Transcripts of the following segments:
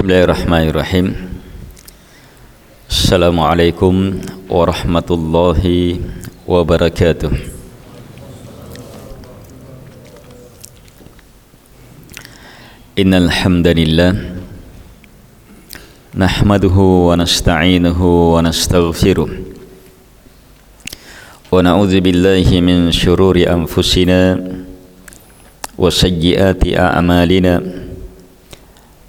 Bismillahirrahmanirrahim Assalamualaikum warahmatullahi wabarakatuh Innal hamdalillah nahmaduhu wa nasta'inuhu wa nastaghfiruh wa na'udzu billahi min shururi anfusina wa sayyiati a'malina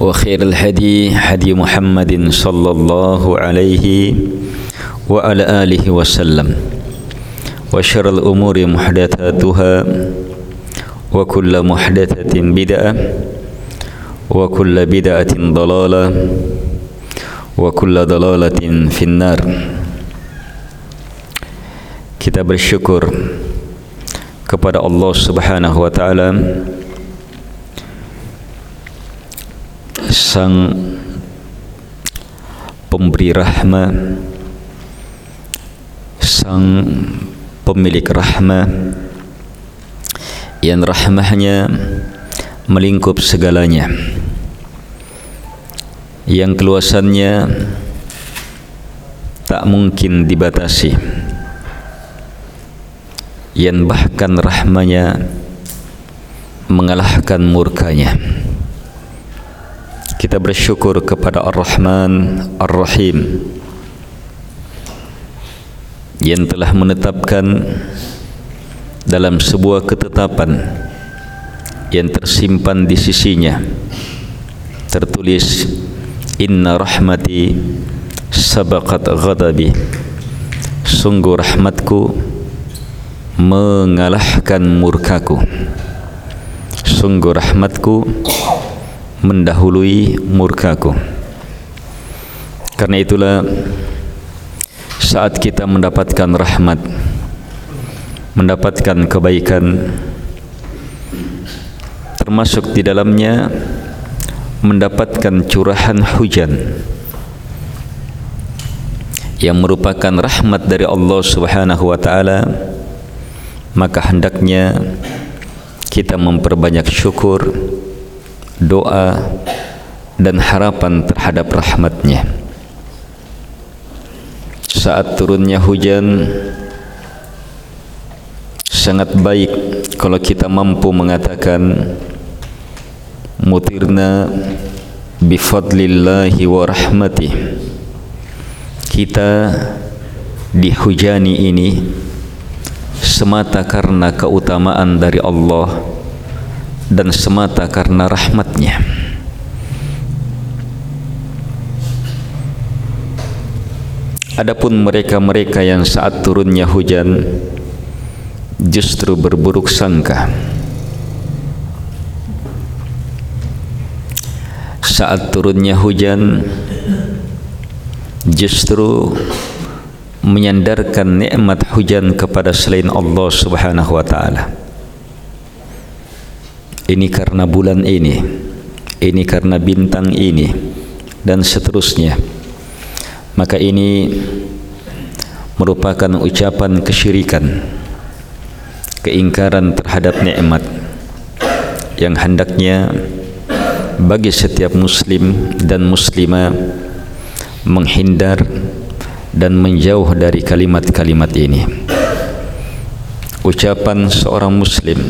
وخير الهدي هدي محمد صلى الله عليه وعلى آله وسلم وشر الأمور محدثاتها وكل محدثة بدعة وكل بدعة ضلالة وكل ضلالة في النار kita bersyukur kepada Allah Subhanahu wa taala sang pemberi rahmat sang pemilik rahmat yang rahmahnya melingkup segalanya. Yang keluasannya tak mungkin dibatasi. Yang bahkan rahmanya mengalahkan murkanya kita bersyukur kepada Ar-Rahman Ar-Rahim. Yang telah menetapkan dalam sebuah ketetapan yang tersimpan di sisinya. Tertulis inna rahmati sabaqat ghadabi. Sungguh rahmatku mengalahkan murkaku. Sungguh rahmatku mendahului murkaku karena itulah saat kita mendapatkan rahmat mendapatkan kebaikan termasuk di dalamnya mendapatkan curahan hujan yang merupakan rahmat dari Allah Subhanahu wa taala maka hendaknya kita memperbanyak syukur doa dan harapan terhadap rahmatnya. Saat turunnya hujan sangat baik kalau kita mampu mengatakan mutirna bifadlillahi wa rahmatih kita dihujani ini semata karena keutamaan dari Allah dan semata karena rahmatnya Adapun mereka-mereka yang saat turunnya hujan justru berburuk sangka saat turunnya hujan justru menyandarkan nikmat hujan kepada selain Allah Subhanahu wa taala. Ini karena bulan ini, ini karena bintang ini. Dan seterusnya. maka ini merupakan ucapan kesyirikan. Keingkaran terhadap nikmat. Yang hendaknya bagi setiap muslim dan muslimah menghindar dan menjauh dari kalimat-kalimat ini. Ucapan seorang muslim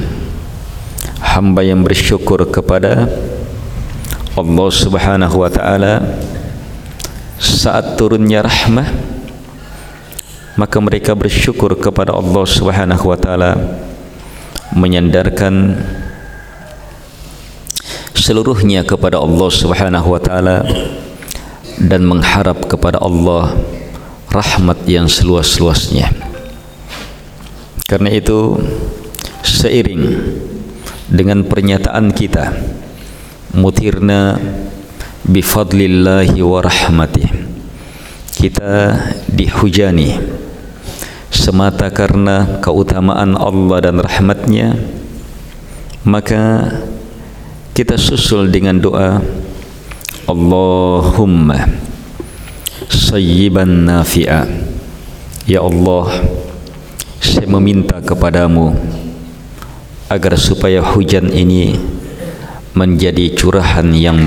hamba yang bersyukur kepada Allah Subhanahu wa taala saat turunnya rahmah maka mereka bersyukur kepada Allah Subhanahu wa taala menyandarkan seluruhnya kepada Allah Subhanahu wa taala dan mengharap kepada Allah rahmat yang seluas-luasnya. Karena itu seiring dengan pernyataan kita. Mutirna bi fadlillahi wa rahmatih kita dihujani semata karena keutamaan Allah dan rahmatnya. Maka kita susul dengan doa Allahumma sayyiban nafi'a. Ya Allah saya meminta kepadamu agar supaya hujan ini menjadi curahan yang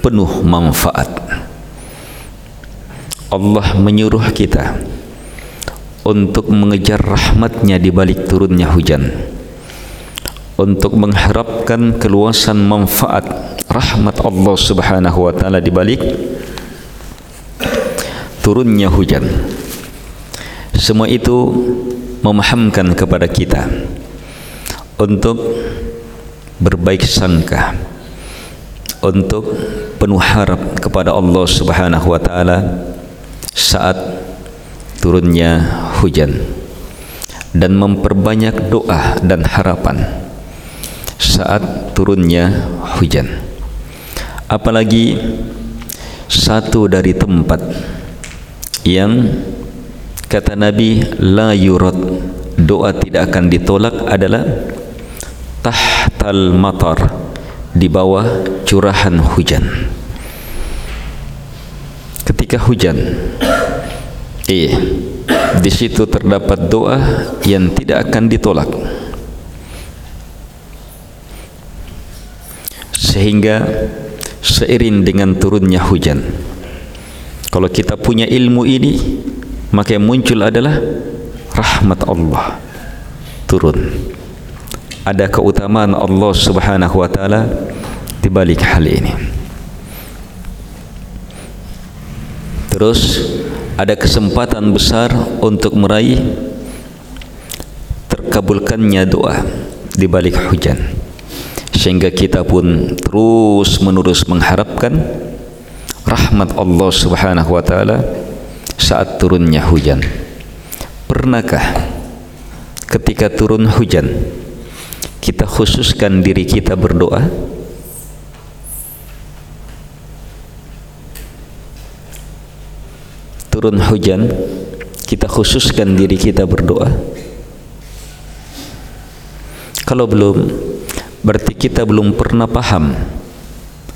penuh manfaat. Allah menyuruh kita untuk mengejar rahmatnya di balik turunnya hujan. Untuk mengharapkan keluasan manfaat rahmat Allah Subhanahu wa taala di balik turunnya hujan. Semua itu memahamkan kepada kita untuk berbaik sangka untuk penuh harap kepada Allah Subhanahu wa taala saat turunnya hujan. Dan memperbanyak doa dan harapan saat turunnya hujan. Apalagi satu dari tempat yang kata Nabi la yurad. Doa tidak akan ditolak adalah tahtal matar di bawah curahan hujan. Ketika hujan eh di situ terdapat doa yang tidak akan ditolak. Sehingga seiring dengan turunnya hujan kalau kita punya ilmu ini maka yang muncul adalah rahmat Allah turun ada keutamaan Allah subhanahu wa ta'ala di balik hal ini terus ada kesempatan besar untuk meraih terkabulkannya doa di balik hujan sehingga kita pun terus menerus mengharapkan rahmat Allah Subhanahu wa taala saat turunnya hujan. Pernahkah ketika turun hujan kita khususkan diri kita berdoa? Turun hujan kita khususkan diri kita berdoa? Kalau belum berarti kita belum pernah paham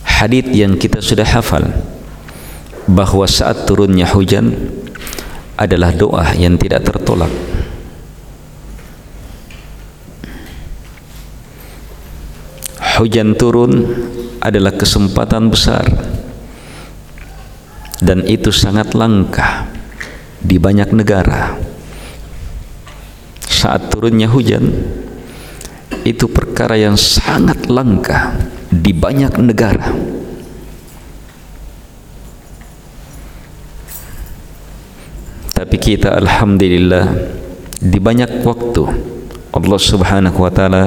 hadis yang kita sudah hafal bahawa saat turunnya hujan adalah doa yang tidak tertolak hujan turun adalah kesempatan besar. Dan itu sangat langka di banyak negara. Saat turunnya hujan itu perkara yang sangat langka di banyak negara. Tapi kita alhamdulillah di banyak waktu Allah Subhanahu wa taala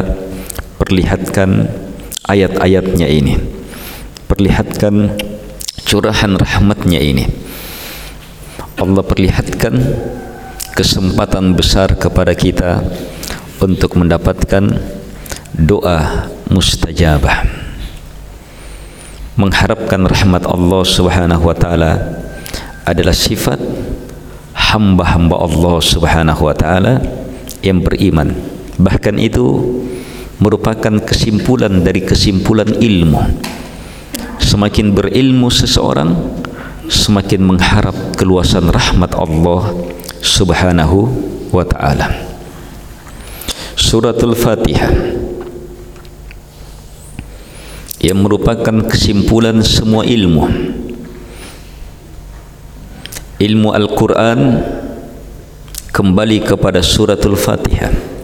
perlihatkan ayat-ayatnya ini. Perlihatkan curahan rahmatnya ini. Allah perlihatkan kesempatan besar kepada kita untuk mendapatkan doa mustajabah. Mengharapkan rahmat Allah Subhanahu wa taala adalah sifat hamba-hamba Allah Subhanahu wa taala yang beriman. Bahkan itu merupakan kesimpulan dari kesimpulan ilmu semakin berilmu seseorang semakin mengharap keluasan rahmat Allah Subhanahu wa taala. Suratul Fatihah yang merupakan kesimpulan semua ilmu. Ilmu Al-Quran kembali kepada suratul Fatihah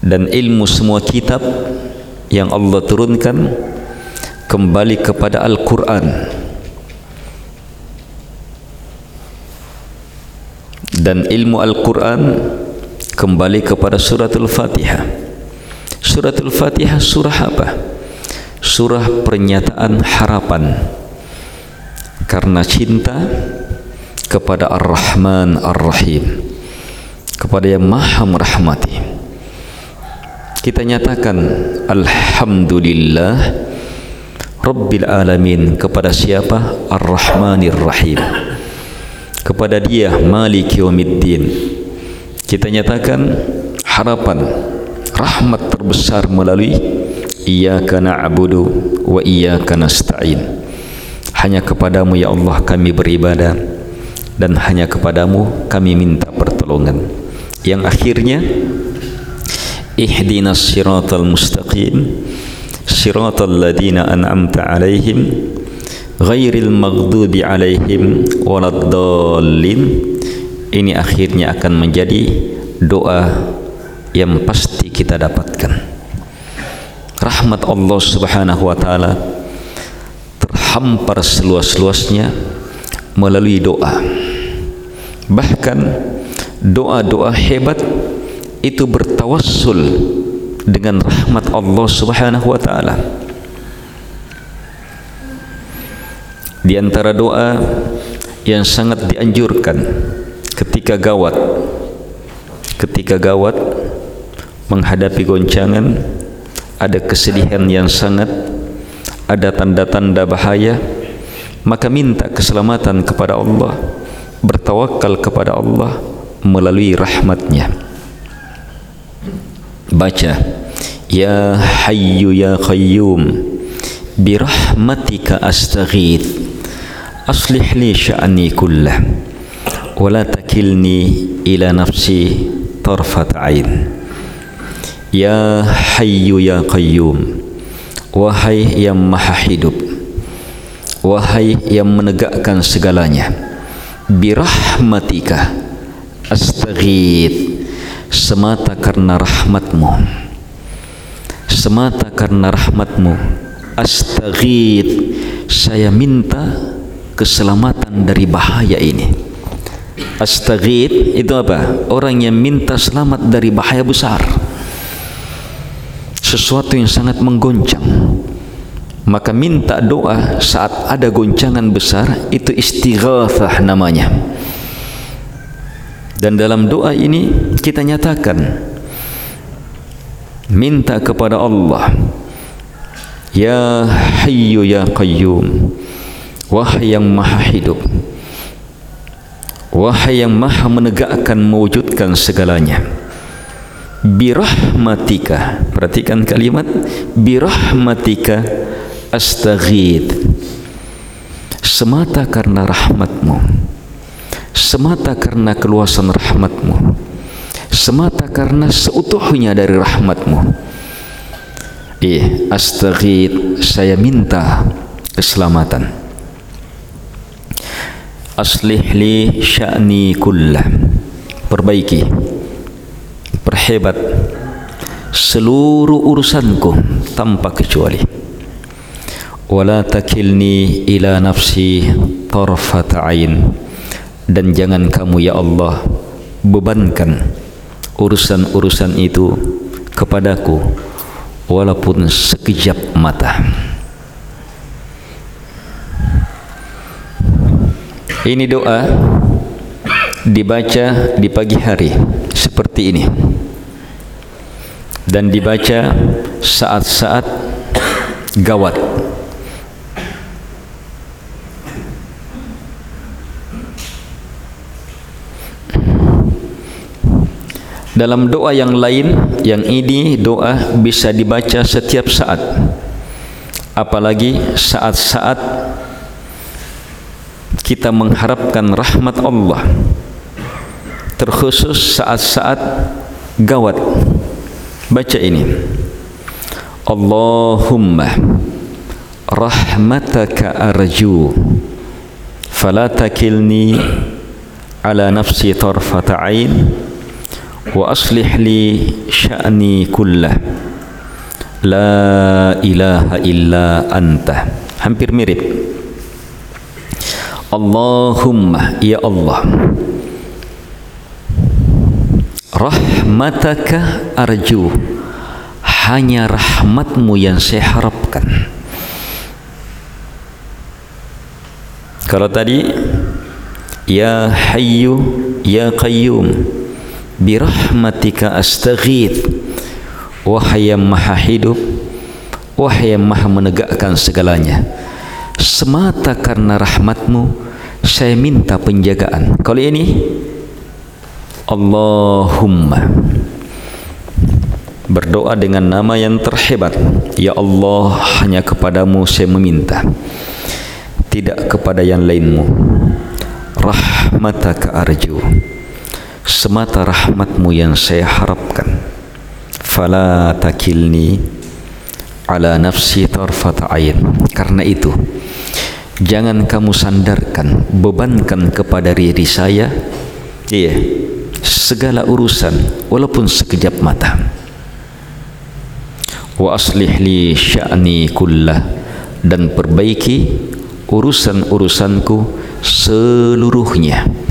dan ilmu semua kitab yang Allah turunkan kembali kepada Al-Quran. Dan ilmu Al-Quran kembali kepada suratul Fatihah suratul Fatihah surah apa? surah pernyataan harapan. Karena cinta kepada Ar-Rahman Ar-Rahim. Kepada yang maha merahmati kita nyatakan Alhamdulillah Rabbil Alamin. Kepada siapa? Ar-Rahmanir Rahim. Kepada dia Malik Yawmiddin kita nyatakan harapan rahmat terbesar melalui Iyaka na'budu wa iyaka nasta'in. Hanya kepadamu ya Allah kami beribadah. Dan hanya kepadamu kami minta pertolongan. Yang akhirnya إحدينا الصراط mustaqim siratal ladina an'amta alaihim غير المغضوب عليهم ولا الضالين. Ini akhirnya akan menjadi doa yang pasti kita dapatkan. Rahmat Allah subhanahu wa ta'ala terhampar seluas-luasnya melalui doa. Bahkan doa-doa hebat itu bertawassul dengan rahmat Allah Subhanahu wa taala. Di antara doa yang sangat dianjurkan ketika gawat ketika gawat menghadapi goncangan ada kesedihan yang sangat ada tanda-tanda bahaya maka minta keselamatan kepada Allah bertawakal kepada Allah melalui rahmatnya baca ya hayyu ya qayyum bi rahmatika astaghith aslih li sya'ni kullah wa la takilni ila nafsi tarfat ain ya hayyu ya qayyum wahai yang maha hidup wahai yang menegakkan segalanya bi rahmatika astaghith semata karena rahmatmu. Semata karena rahmatmu. Astaghith. Saya minta keselamatan dari bahaya ini. Astaghith itu apa? Orang yang minta selamat dari bahaya besar. Sesuatu yang sangat menggoncang. Maka minta doa saat ada goncangan besar itu istighathah namanya. Dan dalam doa ini kita nyatakan minta kepada Allah Ya Hayyu Ya Qayyum Wahai yang maha hidup Wahai yang maha menegakkan mewujudkan segalanya Birahmatika Perhatikan kalimat Birahmatika Astaghid Semata karena rahmatmu semata karena keluasan rahmatmu semata karena seutuhnya dari rahmatmu. Eh astaghid saya minta keselamatan. Aslih li sya'ni kullah. Perbaiki. Perhebat seluruh urusanku tanpa kecuali. Wala takilni ila nafsi tarfat ain. Dan jangan kamu ya Allah bebankan urusan-urusan itu kepadaku walaupun sekejap mata. Ini doa dibaca di pagi hari seperti ini. Dan dibaca saat-saat gawat dalam doa yang lain yang ini doa bisa dibaca setiap saat. Apalagi saat-saat kita mengharapkan rahmat Allah. Terkhusus saat-saat gawat. Baca ini. Allahumma rahmataka arju. Fala takilni ala nafsi tarfata ain wa aslih li sya'ni kullah. La ilaha illa anta. Hampir mirip. Allahumma ya Allah. Rahmataka arju. Hanya rahmatmu yang saya harapkan. Kalau tadi ya hayyu ya qayyum birahmatika astaghith. Wahai yang maha hidup wahai yang maha menegakkan segalanya semata karena rahmatmu saya minta penjagaan. Kalau ini. Allahumma. Berdoa dengan nama yang terhebat. Ya Allah hanya kepadamu saya meminta. Tidak kepada yang lainmu. Rahmataka arju semata rahmatmu yang saya harapkan. Fala takilni ala nafsi tarfat ain. Karena itu jangan kamu sandarkan bebankan kepada diri saya iya segala urusan walaupun sekejap mata. Wa aslih li sya'ni kullah dan perbaiki urusan-urusanku seluruhnya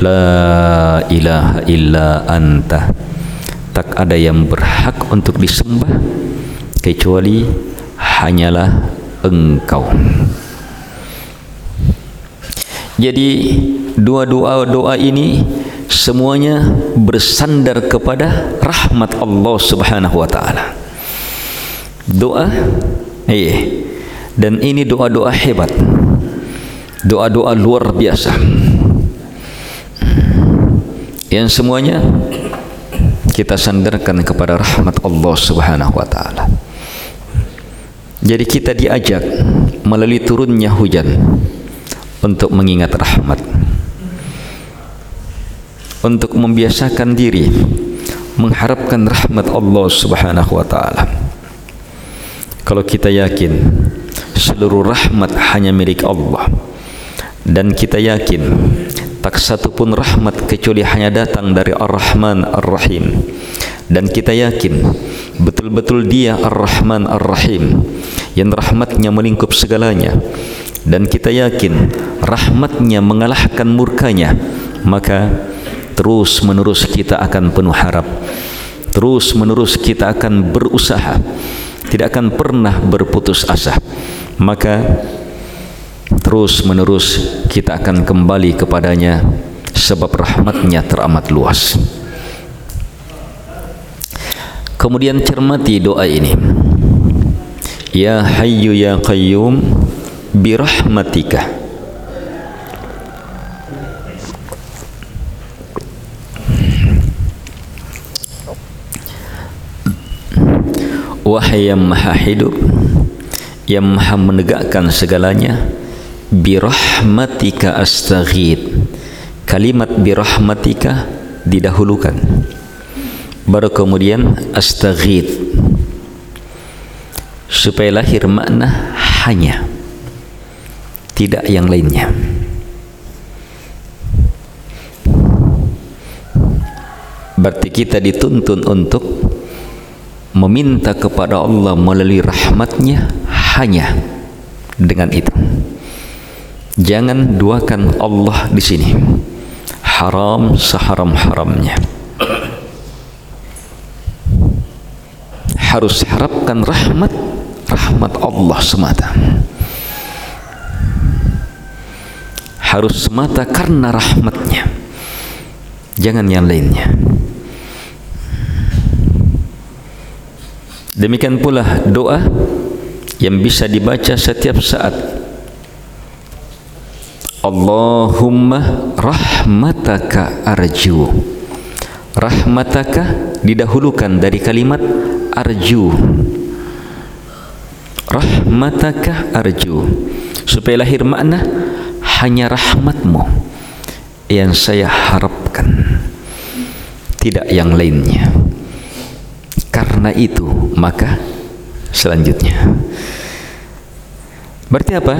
la ilaha illa anta. Tak ada yang berhak untuk disembah kecuali hanyalah engkau. Jadi dua doa doa ini semuanya bersandar kepada rahmat Allah Subhanahu wa taala. Doa eh dan ini doa-doa hebat. Doa-doa luar biasa yang semuanya kita sandarkan kepada rahmat Allah Subhanahu wa taala. Jadi kita diajak melalui turunnya hujan untuk mengingat rahmat. Untuk membiasakan diri mengharapkan rahmat Allah Subhanahu wa taala. Kalau kita yakin seluruh rahmat hanya milik Allah dan kita yakin tak satu pun rahmat kecuali hanya datang dari Ar-Rahman Ar-Rahim. Dan kita yakin betul-betul dia Ar-Rahman Ar-Rahim yang rahmatnya melingkup segalanya. Dan kita yakin rahmatnya mengalahkan murkanya maka terus menerus kita akan penuh harap. Terus menerus kita akan berusaha. Tidak akan pernah berputus asa. Maka terus menerus kita akan kembali kepadanya sebab rahmatnya teramat luas. Kemudian cermati doa ini. Ya hayyu ya qayyum birahmatika wahai yang maha hidup yang maha menegakkan segalanya birahmatika astaghid kalimat birahmatika didahulukan. Baru kemudian astaghid supaya lahir makna hanya. Tidak yang lainnya. Berarti kita dituntun untuk meminta kepada Allah melalui rahmatnya hanya dengan itu. Jangan duakan Allah di sini. Haram seharam-haramnya. Harus harapkan rahmat rahmat Allah semata. Harus semata karena rahmatnya. Jangan yang lainnya. Demikian pula doa yang bisa dibaca setiap saat Allahumma rahmataka arju. Rahmataka didahulukan dari kalimat arju. Rahmataka arju. Supaya lahir makna hanya rahmatmu yang saya harapkan. Tidak yang lainnya. Karena itu maka selanjutnya. Berarti apa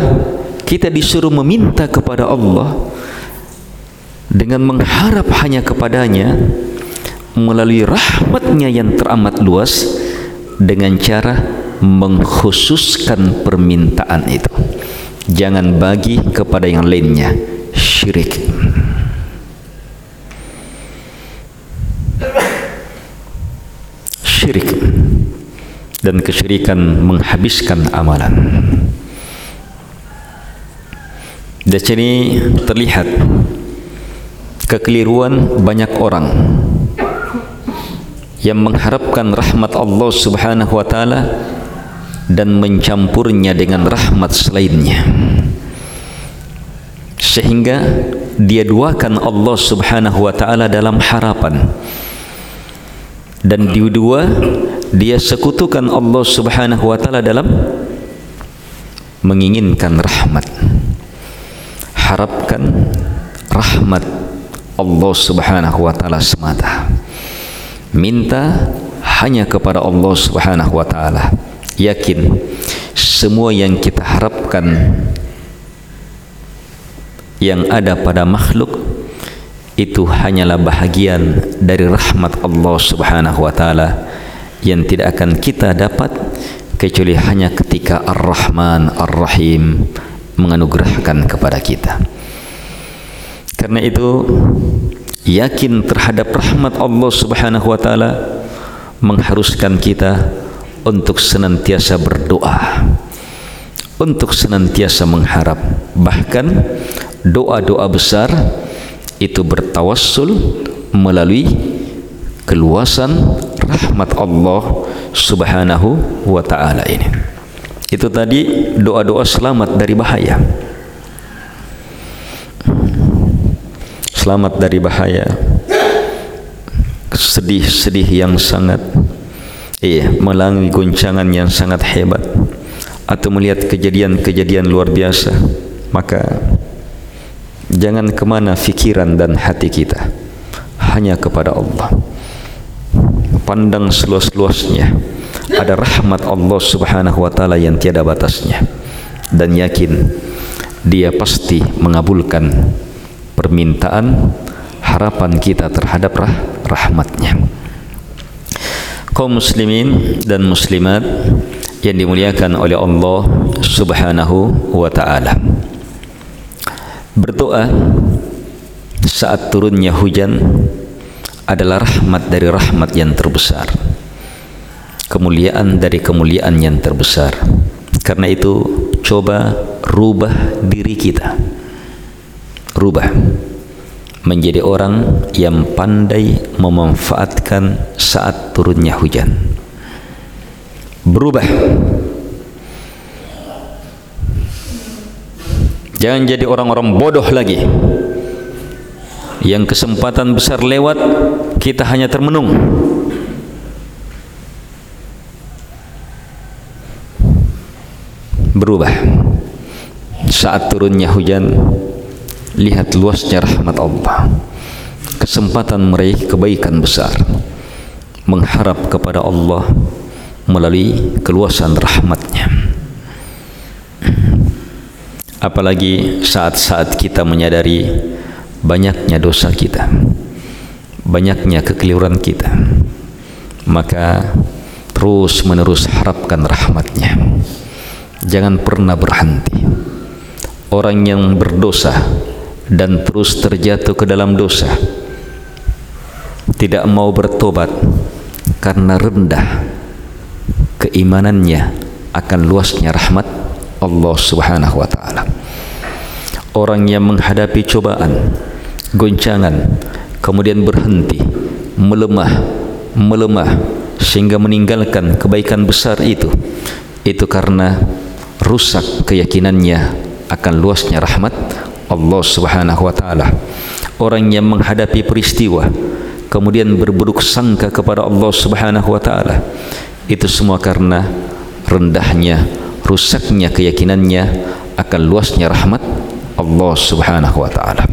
kita disuruh meminta kepada Allah dengan mengharap hanya kepadanya melalui rahmatnya yang teramat luas dengan cara mengkhususkan permintaan itu. Jangan bagi kepada yang lainnya syirik. Syirik dan kesyirikan menghabiskan amalan di sini terlihat kekeliruan banyak orang yang mengharapkan rahmat Allah Subhanahu wa taala dan mencampurnya dengan rahmat selainnya. Sehingga dia duakan Allah Subhanahu wa taala dalam harapan. Dan dua-dua dia sekutukan Allah Subhanahu wa taala dalam menginginkan rahmat harapkan rahmat Allah Subhanahu wa taala semata. Minta hanya kepada Allah Subhanahu wa taala. Yakin semua yang kita harapkan yang ada pada makhluk itu hanyalah bahagian dari rahmat Allah Subhanahu wa taala yang tidak akan kita dapat kecuali hanya ketika Ar-Rahman Ar-Rahim menganugerahkan kepada kita. Karena itu yakin terhadap rahmat Allah Subhanahu wa taala mengharuskan kita untuk senantiasa berdoa untuk senantiasa mengharap bahkan doa-doa besar itu bertawassul melalui keluasan rahmat Allah Subhanahu wa taala ini itu tadi doa-doa selamat dari bahaya. Selamat dari bahaya. Sedih-sedih yang sangat iya melalui guncangan yang sangat hebat. Atau melihat kejadian-kejadian luar biasa. Maka jangan kemana fikiran dan hati kita. Hanya kepada Allah. Pandang seluas-luasnya ada rahmat Allah subhanahu wa ta'ala yang tiada batasnya. Dan yakin dia pasti mengabulkan permintaan harapan kita terhadap rah rahmatnya. Kaum muslimin dan muslimat yang dimuliakan oleh Allah subhanahu wa ta'ala. Berdoa saat turunnya hujan adalah rahmat dari rahmat yang terbesar kemuliaan dari kemuliaan yang terbesar. Karena itu coba rubah diri kita. Rubah menjadi orang yang pandai memanfaatkan saat turunnya hujan. Berubah. Jangan jadi orang-orang bodoh lagi. Yang kesempatan besar lewat kita hanya termenung berubah. Saat turunnya hujan lihat luasnya rahmat Allah. Kesempatan meraih kebaikan besar. Mengharap kepada Allah melalui keluasan rahmatnya. Apalagi saat-saat kita menyadari banyaknya dosa kita banyaknya kekeliruan kita maka terus menerus harapkan rahmatnya jangan pernah berhenti. Orang yang berdosa dan terus terjatuh ke dalam dosa tidak mau bertobat karena rendah keimanannya akan luasnya rahmat Allah Subhanahu wa taala. Orang yang menghadapi cobaan goncangan kemudian berhenti melemah melemah sehingga meninggalkan kebaikan besar itu itu karena rusak keyakinannya akan luasnya rahmat Allah Subhanahu wa taala. Orang yang menghadapi peristiwa kemudian berburuk sangka kepada Allah Subhanahu wa taala itu semua karena rendahnya, rusaknya keyakinannya akan luasnya rahmat Allah Subhanahu wa taala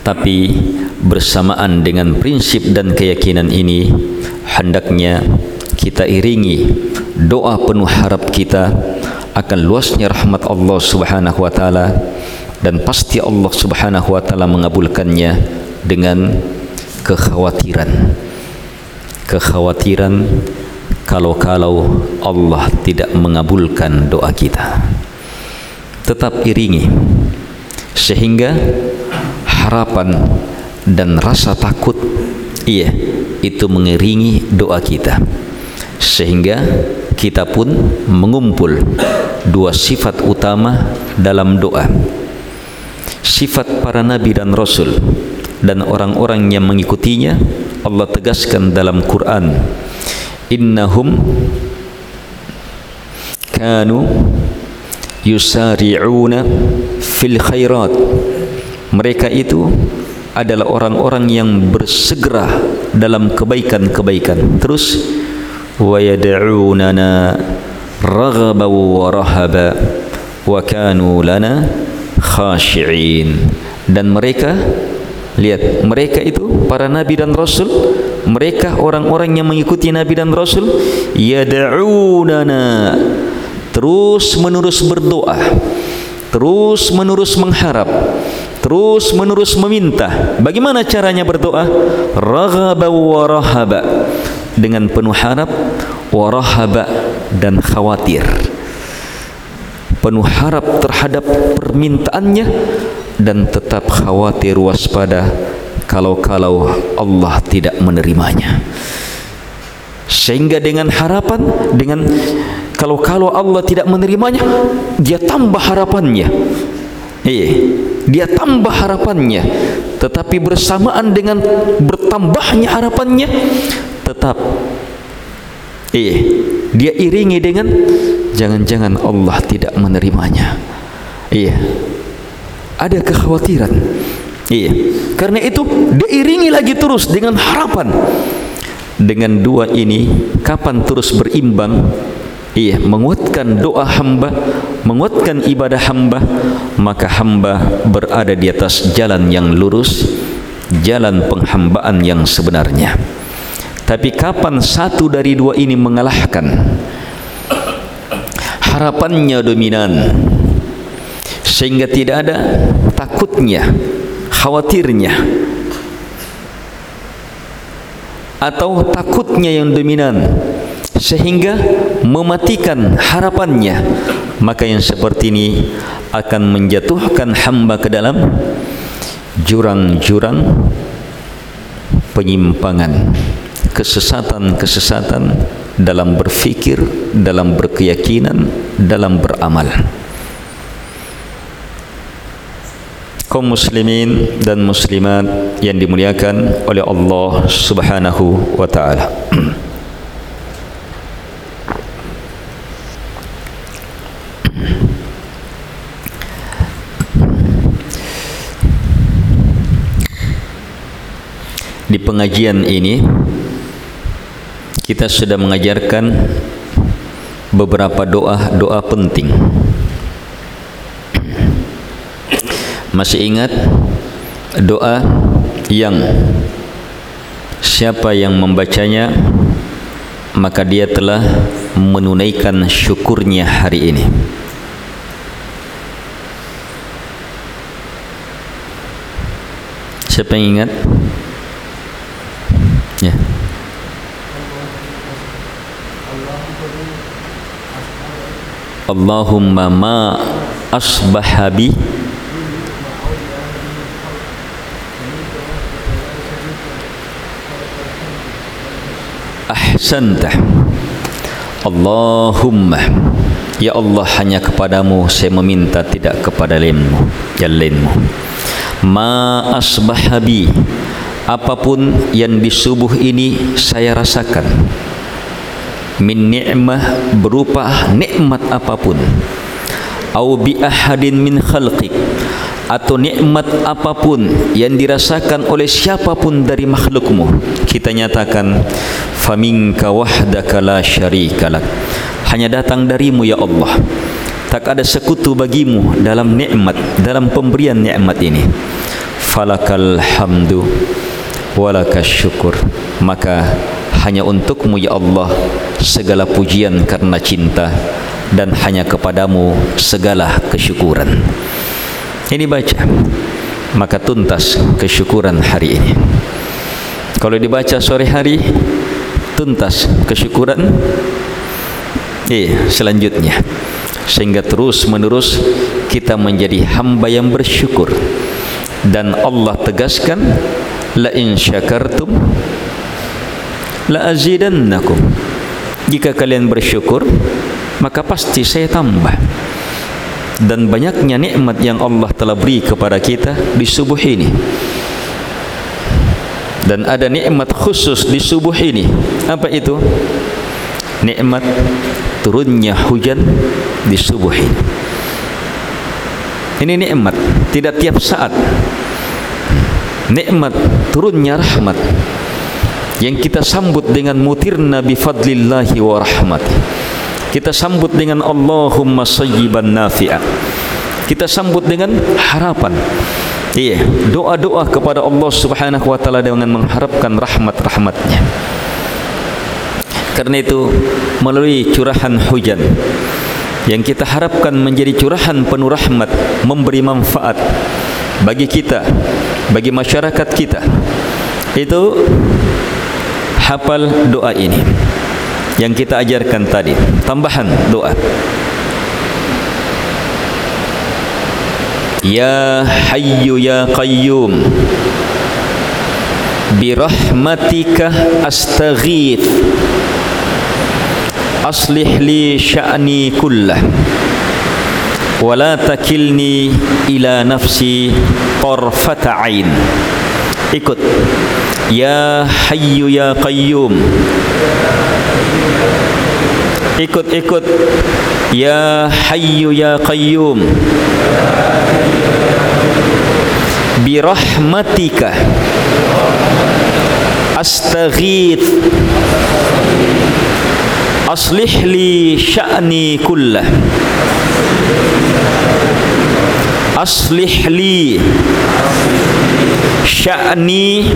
tapi bersamaan dengan prinsip dan keyakinan ini hendaknya kita iringi doa penuh harap kita akan luasnya rahmat Allah Subhanahu wa taala dan pasti Allah Subhanahu wa taala mengabulkannya dengan kekhawatiran. Kekhawatiran kalau-kalau Allah tidak mengabulkan doa kita. Tetap iringi sehingga harapan dan rasa takut iya itu mengiringi doa kita sehingga kita pun mengumpul dua sifat utama dalam doa. Sifat para nabi dan rasul dan orang-orang yang mengikutinya Allah tegaskan dalam Quran innahum kanu yusari'una fil khairat. Mereka itu adalah orang-orang yang bersegera dalam kebaikan-kebaikan. Terus ويدعوننا رغبا ورهبا وكانوا لنا خاشعين dan mereka lihat mereka itu para nabi dan rasul mereka orang-orang yang mengikuti nabi dan rasul yad'unana terus menerus berdoa terus menerus mengharap terus menerus meminta bagaimana caranya berdoa raghaba wa rahaba dengan penuh harap warahaba dan khawatir. Penuh harap terhadap permintaannya dan tetap khawatir waspada kalau-kalau Allah tidak menerimanya. Sehingga dengan harapan dengan kalau-kalau Allah tidak menerimanya dia tambah harapannya. Iya dia tambah harapannya. Tetapi bersamaan dengan bertambahnya harapannya tetap iya dia iringi dengan jangan-jangan Allah tidak menerimanya. Iya. Ada kekhawatiran. Iya. Karena itu dia iringi lagi terus dengan harapan. Dengan dua ini kapan terus berimbang? Iya menguatkan doa hamba menguatkan ibadah hamba maka hamba berada di atas jalan yang lurus jalan penghambaan yang sebenarnya tapi kapan satu dari dua ini mengalahkan? Harapannya dominan. Sehingga tidak ada takutnya khawatirnya. Atau takutnya yang dominan. Sehingga mematikan harapannya. Maka yang seperti ini akan menjatuhkan hamba ke dalam jurang-jurang penyimpangan kesesatan-kesesatan dalam berfikir, dalam berkeyakinan, dalam beramal. Kaum muslimin dan muslimat yang dimuliakan oleh Allah Subhanahu wa taala. Di pengajian ini kita sudah mengajarkan beberapa doa-doa penting. Masih ingat doa yang siapa yang membacanya maka dia telah menunaikan syukurnya hari ini. Siapa yang ingat? Ya. Yeah. Allahumma ma asbaha bi. Ahsanta. Allahumma. Ya Allah hanya kepadamu saya meminta tidak kepada lainmu yang lainmu. Ma asbaha bi. Apapun yang di subuh ini saya rasakan min ni'mah berupa nikmat apapun. Au bi ahadin min khalqik atau nikmat apapun yang dirasakan oleh siapapun dari makhlukmu. Kita nyatakan faminka wahdaka la syarika lak. Hanya datang darimu ya Allah. Tak ada sekutu bagimu dalam nikmat dalam pemberian nikmat ini. Falakal hamdu walakas syukur. Maka hanya untukmu ya Allah segala pujian karena cinta dan hanya kepadamu segala kesyukuran. Ini baca maka tuntas kesyukuran hari ini. Kalau dibaca sore hari tuntas kesyukuran. Eh selanjutnya. Sehingga terus menerus kita menjadi hamba yang bersyukur. Dan Allah tegaskan la in syakartum la azidannakum jika kalian bersyukur maka pasti saya tambah. Dan banyaknya nikmat yang Allah telah beri kepada kita di subuh ini. Dan ada nikmat khusus di subuh ini. Apa itu? Nikmat turunnya hujan di subuh ini. Ini nikmat tidak tiap saat. Nikmat turunnya rahmat yang kita sambut dengan mutir Nabi fadlillahi wa rahmati kita sambut dengan Allahumma sayyiban nafi'a. Kita sambut dengan harapan. Iya doa-doa kepada Allah subhanahu wa ta'ala dengan mengharapkan rahmat-rahmatnya. Karena itu melalui curahan hujan yang kita harapkan menjadi curahan penuh rahmat memberi manfaat bagi kita bagi masyarakat kita itu hafal doa ini. Yang kita ajarkan tadi tambahan doa. Ya Hayyu Ya Qayyum Birahmatika Astaghith Aslih li sya'ni kullah Wa la takilni ila nafsi tarfata'in Ikut. Ya Hayyu Ya Qayyum ikut ikut Ya Hayyu Ya Qayyum birahmatika astaghith أصلح لي شأني كله أصلح لي sya'ni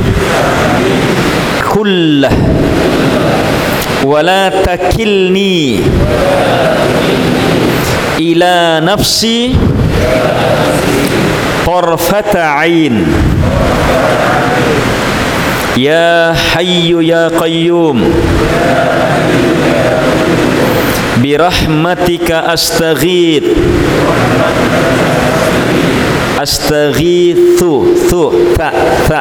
kullah. Wala takilni ila nafsi tarfata ain ya hayyu ya qayyum birahmatika astaghith astaghithu. Thu. Ta ta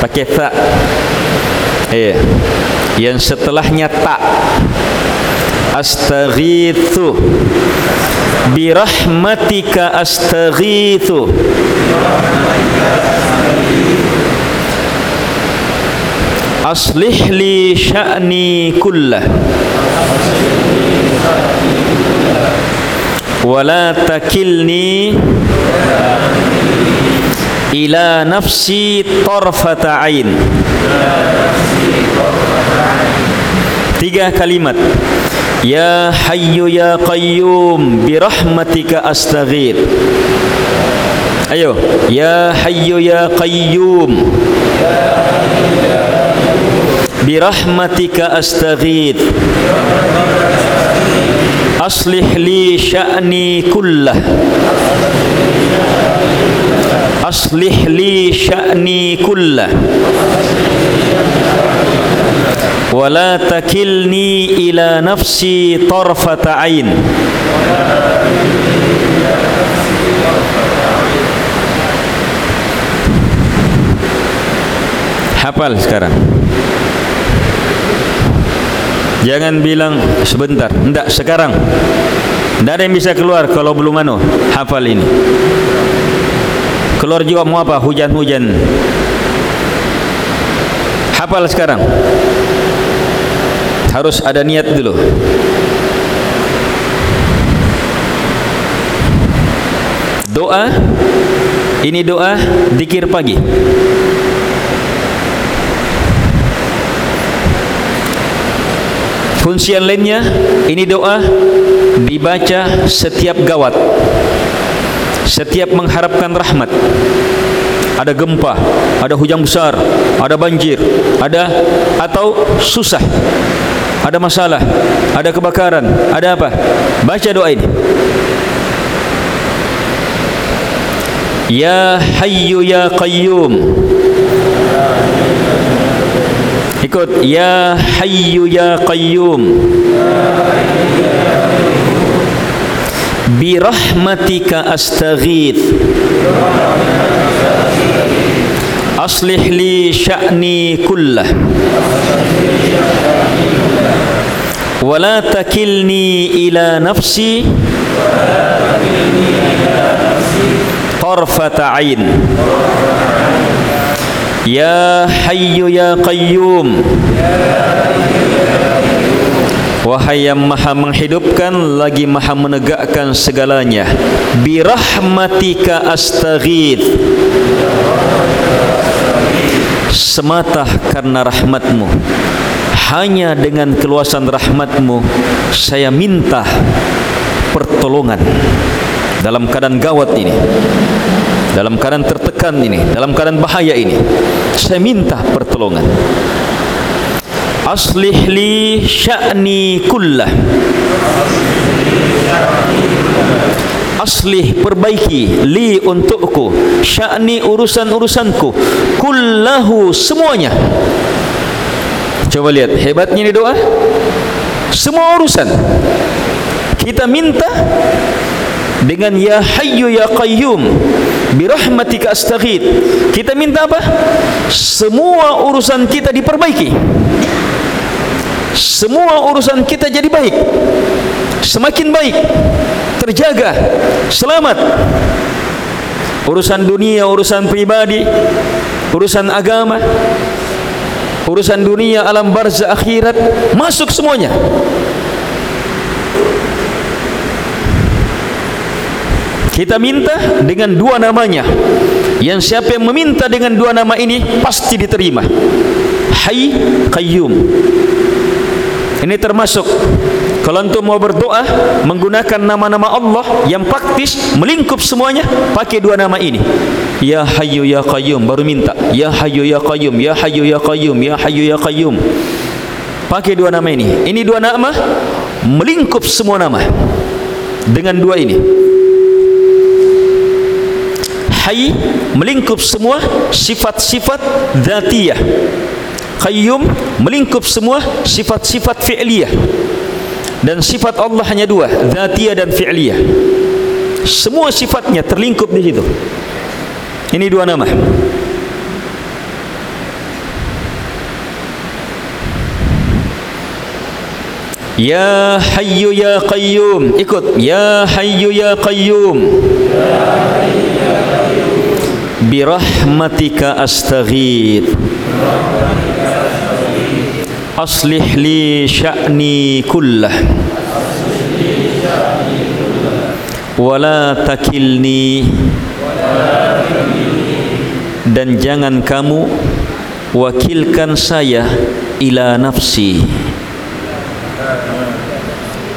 pakai ta eh. Yang setelahnya ta. Astaghithu. Birahmatika astaghithu. Aslih li sya'ni kullah wala takilni ila nafsi tarfata ain tiga kalimat ya hayyu ya qayyum bi rahmatika astaghir ayo ya hayyu ya qayyum bi rahmatika astaghir أصلح لي شأني كله أصلح لي شأني كله ولا تكلني إلى نفسي طرفة عين hafal sekarang Jangan bilang sebentar, tidak sekarang. Tidak ada yang bisa keluar kalau belum anu hafal ini. Keluar jiwa mau apa? Hujan-hujan. Hafal sekarang. Harus ada niat dulu. Doa ini doa dikir pagi. Fungsi yang lainnya ini doa dibaca setiap gawat setiap mengharapkan rahmat ada gempa, ada hujan besar, ada banjir, ada atau susah, ada masalah, ada kebakaran, ada apa? Baca doa ini. Ya Hayyu Ya Qayyum. Ikut Ya Hayyu Ya Qayyum. Bi rahmatika astaghith. أصلح لي شأني كله ولا تكلني إلى نفسي طرفة عين يا حي يا قيوم Wahai yang maha menghidupkan lagi maha menegakkan segalanya Birahmatika astaghith semata karena rahmatmu hanya dengan keluasan rahmatmu saya minta pertolongan dalam keadaan gawat ini dalam keadaan tertekan ini dalam keadaan bahaya ini saya minta pertolongan. Aslih li sya'ni kullah. Aslih perbaiki li untukku sya'ni urusan-urusanku kullahu semuanya. Coba lihat hebatnya ini doa. Semua urusan. Kita minta dengan ya hayyu ya qayyum birahmatika astaghith. Kita minta apa? Semua urusan kita diperbaiki. Semua urusan kita jadi baik. Semakin baik terjaga selamat. Urusan dunia urusan pribadi urusan agama urusan dunia alam barzah akhirat masuk semuanya kita minta dengan dua namanya yang siapa yang meminta dengan dua nama ini pasti diterima Hayy Qayyum ini termasuk kalau antum mau berdoa menggunakan nama-nama Allah yang praktis melingkup semuanya pakai dua nama ini. Ya Hayyu Ya Qayyum baru minta. Ya Hayyu Ya Qayyum, Ya Hayyu Ya Qayyum, Ya Hayyu Ya Qayyum. Pakai dua nama ini. Ini dua nama melingkup semua nama dengan dua ini. Hayy melingkup semua sifat-sifat dzatiyah. Qayyum melingkup semua sifat-sifat fi'liyah. Dan sifat Allah hanya dua zatiyah dan fi'liyah. Semua sifatnya terlingkup di situ. Ini dua nama. Ya Hayyu Ya Qayyum. Ikut. Ya Hayyu Ya Qayyum Birahmatika أستغيث. Aslih li sya'ni kullah Wala takilni dan jangan kamu wakilkan saya ila nafsi.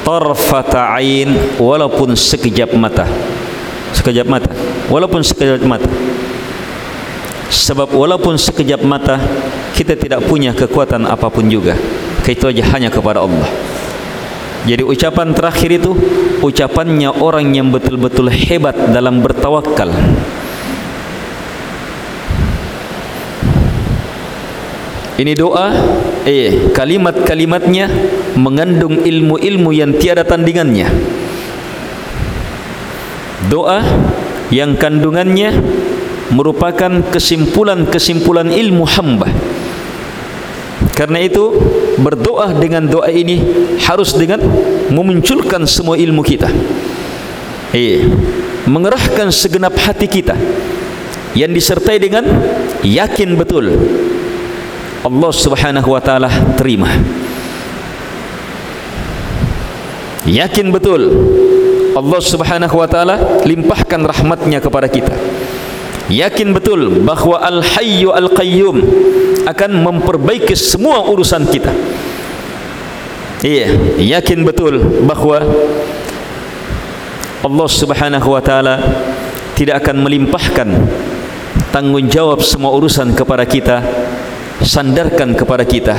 Tarfata ain walaupun sekejap mata. Sekejap mata. Walaupun sekejap mata sebab walaupun sekejap mata kita tidak punya kekuatan apapun juga. Aja hanya kepada Allah. Jadi ucapan terakhir itu ucapannya orang yang betul-betul hebat dalam bertawakal ini doa eh kalimat-kalimatnya mengandung ilmu-ilmu yang tiada tandingannya. Doa yang kandungannya merupakan kesimpulan-kesimpulan ilmu hamba karena itu berdoa dengan doa ini harus dengan memunculkan semua ilmu kita. Eh, mengerahkan segenap hati kita yang disertai dengan yakin betul Allah Subhanahu wa taala terima. Yakin betul Allah Subhanahu wa taala limpahkan rahmatnya kepada kita. Yakin betul bahawa Al-Hayyu Al-Qayyum akan memperbaiki semua urusan kita. Iya, yakin betul bahawa Allah Subhanahu wa taala tidak akan melimpahkan tanggungjawab semua urusan kepada kita sandarkan kepada kita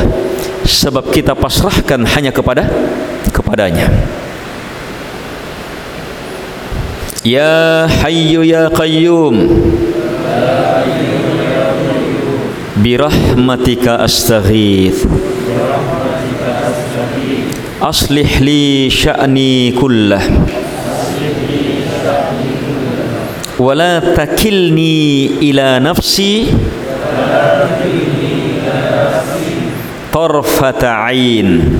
sebab kita pasrahkan hanya kepada kepadanya Ya Hayyu Ya Qayyum برحمتك أستغيث. أصلح لي شأني كله. ولا تكلني إلى نفسي. طرفة عين.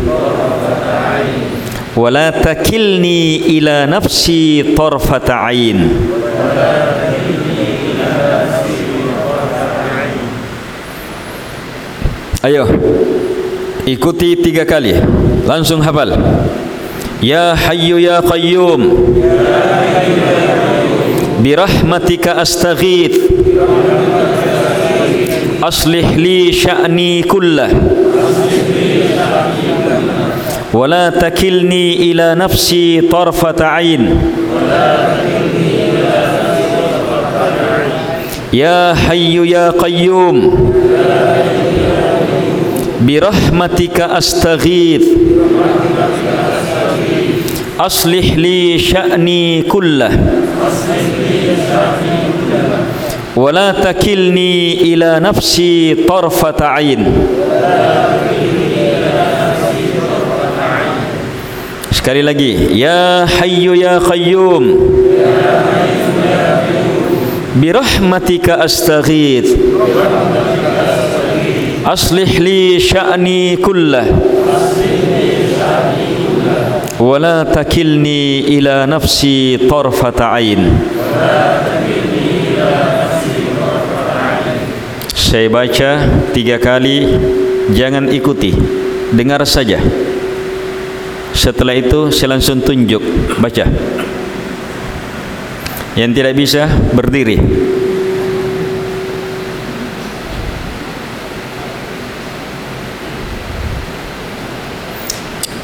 ولا تكلني إلى نفسي طرفة عين. ولا تكلني Ayo ikuti tiga kali langsung hafal Ya Hayyu Ya Qayyum Birahmatika astaghith Aslih li sya'ni kullah ولا تكلني إلى نفسي طرفة عين يا حي يا قيوم برحمتك أستغيث أصلح لي شأني كله ولا تكلني إلى نفسي طرفة عين Sekali lagi Ya Hayyu Ya Qayyum Birahmatika astaghith Aslih li sya'ni kullah Wala takilni ila nafsi tarfata ain Saya baca tiga kali Jangan ikuti Dengar saja. Setelah itu saya langsung tunjuk Baca. Yang tidak bisa berdiri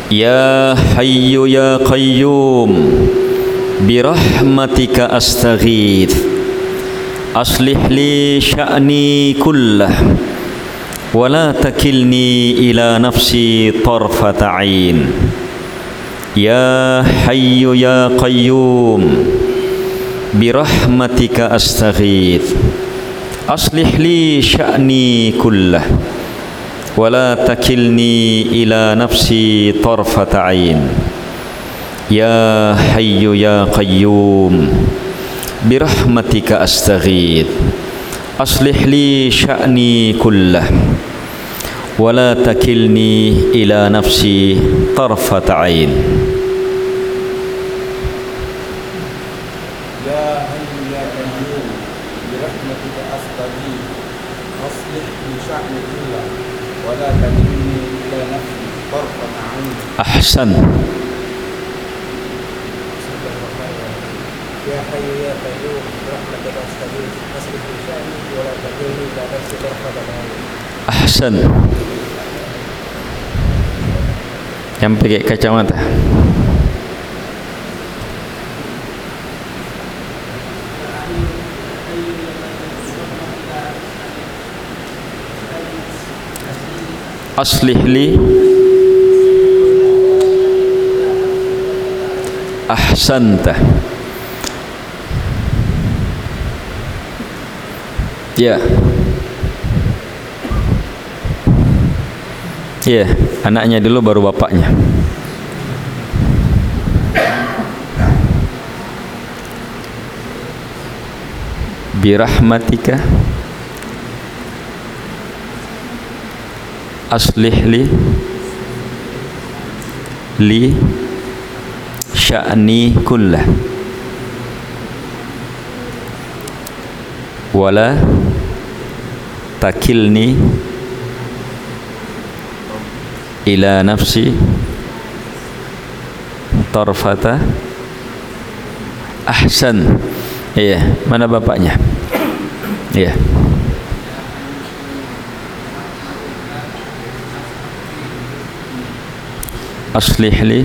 Ya Hayyu Ya Qayyum Birahmatika astaghith Aslih li sya'ni kullah ولا تكلني إلى نفسي طرفة عين. يا حي يا قيوم برحمتك أستغيث. أصلح لي شأني كله wala takilni ila nafsi tarfata ain ya hayyu ya qayyum bi rahmatika astaghith aslih li sya'ni kullah wala takilni ila nafsi tarfata ain عين أحسن يا حي يا قيوم برحمتك أستغيث أصلح لي شأني ولا تكلني إلى نفسي طرفة عين Ahsan Yang pakai kacamata Aslih li Ahsanta. Ya. Ya, anaknya dulu baru bapaknya. Birahmatika. Aslih li. Li sya'ni kullah. Wala takilni ila nafsi tarfata ahsan. Iya mana bapaknya? Iya. Aslih li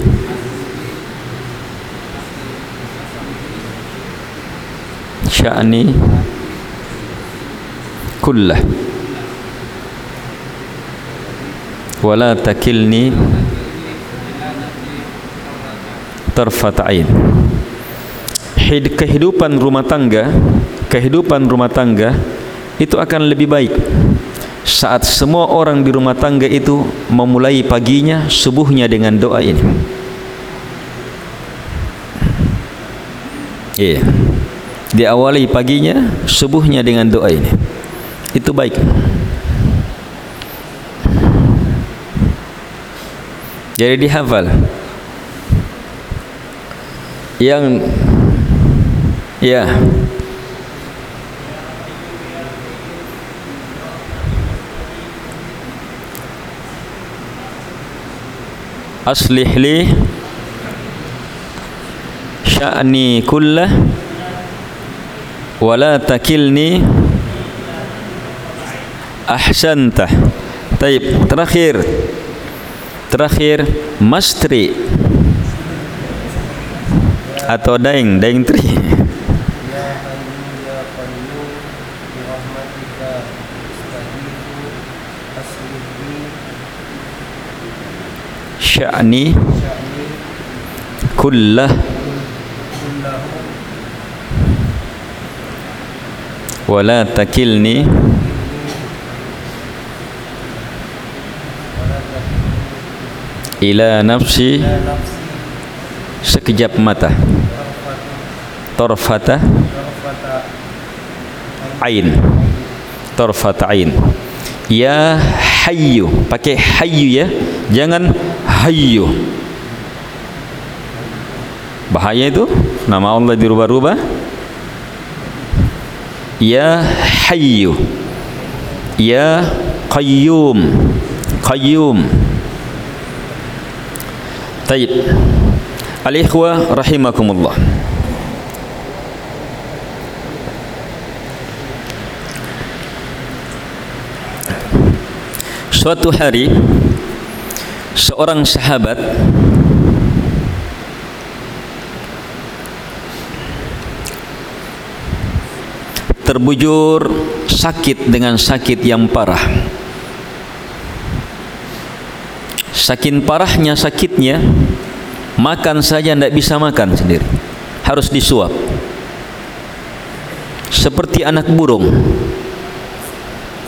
sya'ni kullah. Wala takilni tarfat ain. Hid, kehidupan rumah tangga kehidupan rumah tangga itu akan lebih baik. Saat semua orang di rumah tangga itu memulai paginya subuhnya dengan doa ini. Iya. yeah. Diawali paginya subuhnya dengan doa ini. Itu baik. Jadi dihafal. Yang ya. Aslih li sya'ni kullah wala takilni ahsantah taib terakhir. Terakhir mastri atau daing daing tri. Sya'ni kullah wala takilni. Ila nafsi sekejap mata. Torfata ain. Torfata ain. Ya hayyu. Pakai hayyu ya. Jangan hayyu. Bahaya itu. Nama Allah dirubah-rubah ya hayyu. Ya qayyum. Qayyum. Taib. Al-ikhwa rahimakumullah. Suatu hari seorang sahabat terbujur sakit dengan sakit yang parah. Saking parahnya sakitnya makan saja tidak bisa makan sendiri. Harus disuap. Seperti anak burung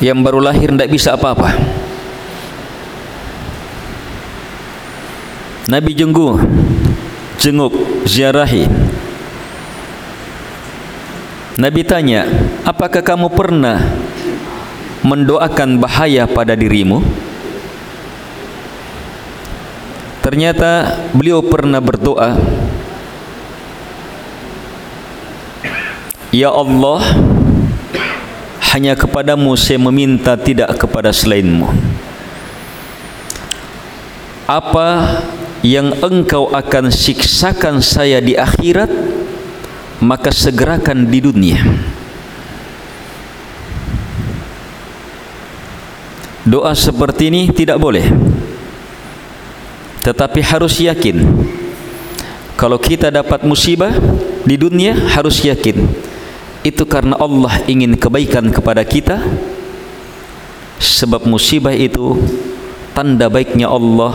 yang baru lahir tidak bisa apa-apa. Nabi jenggu jenguk ziarahi Nabi tanya apakah kamu pernah mendoakan bahaya pada dirimu? Ternyata beliau pernah berdoa Ya Allah hanya kepadamu saya meminta tidak kepada selainmu. Apa yang engkau akan siksakan saya di akhirat maka segerakan di dunia. Doa seperti ini tidak boleh. Tetapi harus yakin. Kalau kita dapat musibah di dunia harus yakin. Itu karena Allah ingin kebaikan kepada kita. Sebab musibah itu tanda baiknya Allah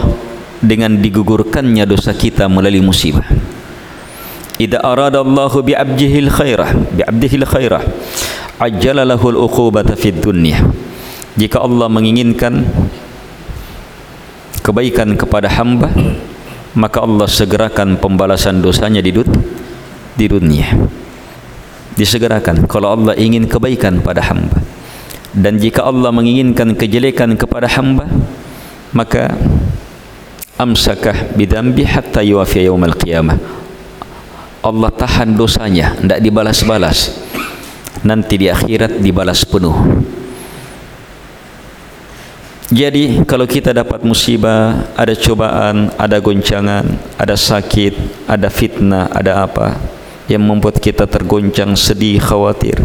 dengan digugurkannya dosa kita melalui musibah. Allah bi 'abdihi al-khairah, bi 'abdihi al-khairah, ajjala lahu al-uqubata fid dunya. Jika Allah menginginkan kebaikan kepada hamba, maka Allah segerakan pembalasan dosanya di. Di dunia. Disegerakan kalau Allah ingin kebaikan pada hamba. Dan jika Allah menginginkan kejelekan kepada hamba, maka amsakah bidambi hatta yuafi yaumal qiyamah Allah tahan dosanya tidak dibalas-balas. Nanti di akhirat dibalas penuh. Jadi kalau kita dapat musibah ada cobaan ada goncangan ada sakit ada fitnah ada apa yang membuat kita tergoncang sedih khawatir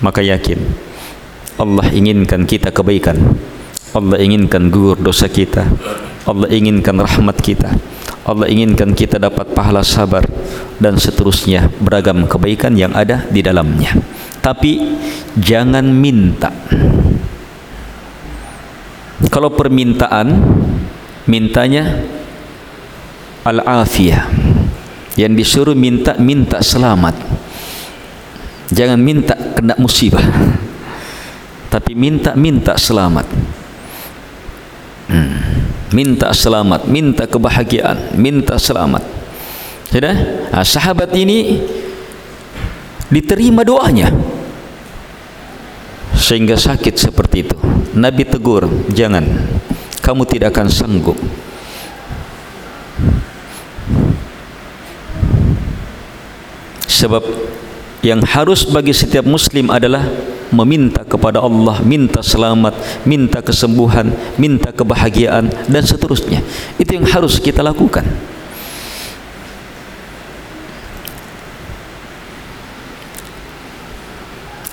maka yakin Allah inginkan kita kebaikan. Allah inginkan gugur dosa kita. Allah inginkan rahmat kita Allah inginkan kita dapat pahala sabar dan seterusnya beragam kebaikan yang ada di dalamnya. Tapi jangan minta. Kalau permintaan mintanya al-afiyah. Yang disuruh minta minta selamat. Jangan minta kena musibah. Tapi minta minta selamat. Hmm. Minta selamat minta kebahagiaan minta selamat. Sudah? Nah, sahabat ini diterima doanya. Sehingga sakit seperti itu. Nabi tegur jangan kamu tidak akan sanggup. Sebab yang harus bagi setiap muslim adalah meminta kepada Allah minta selamat minta kesembuhan minta kebahagiaan dan seterusnya itu yang harus kita lakukan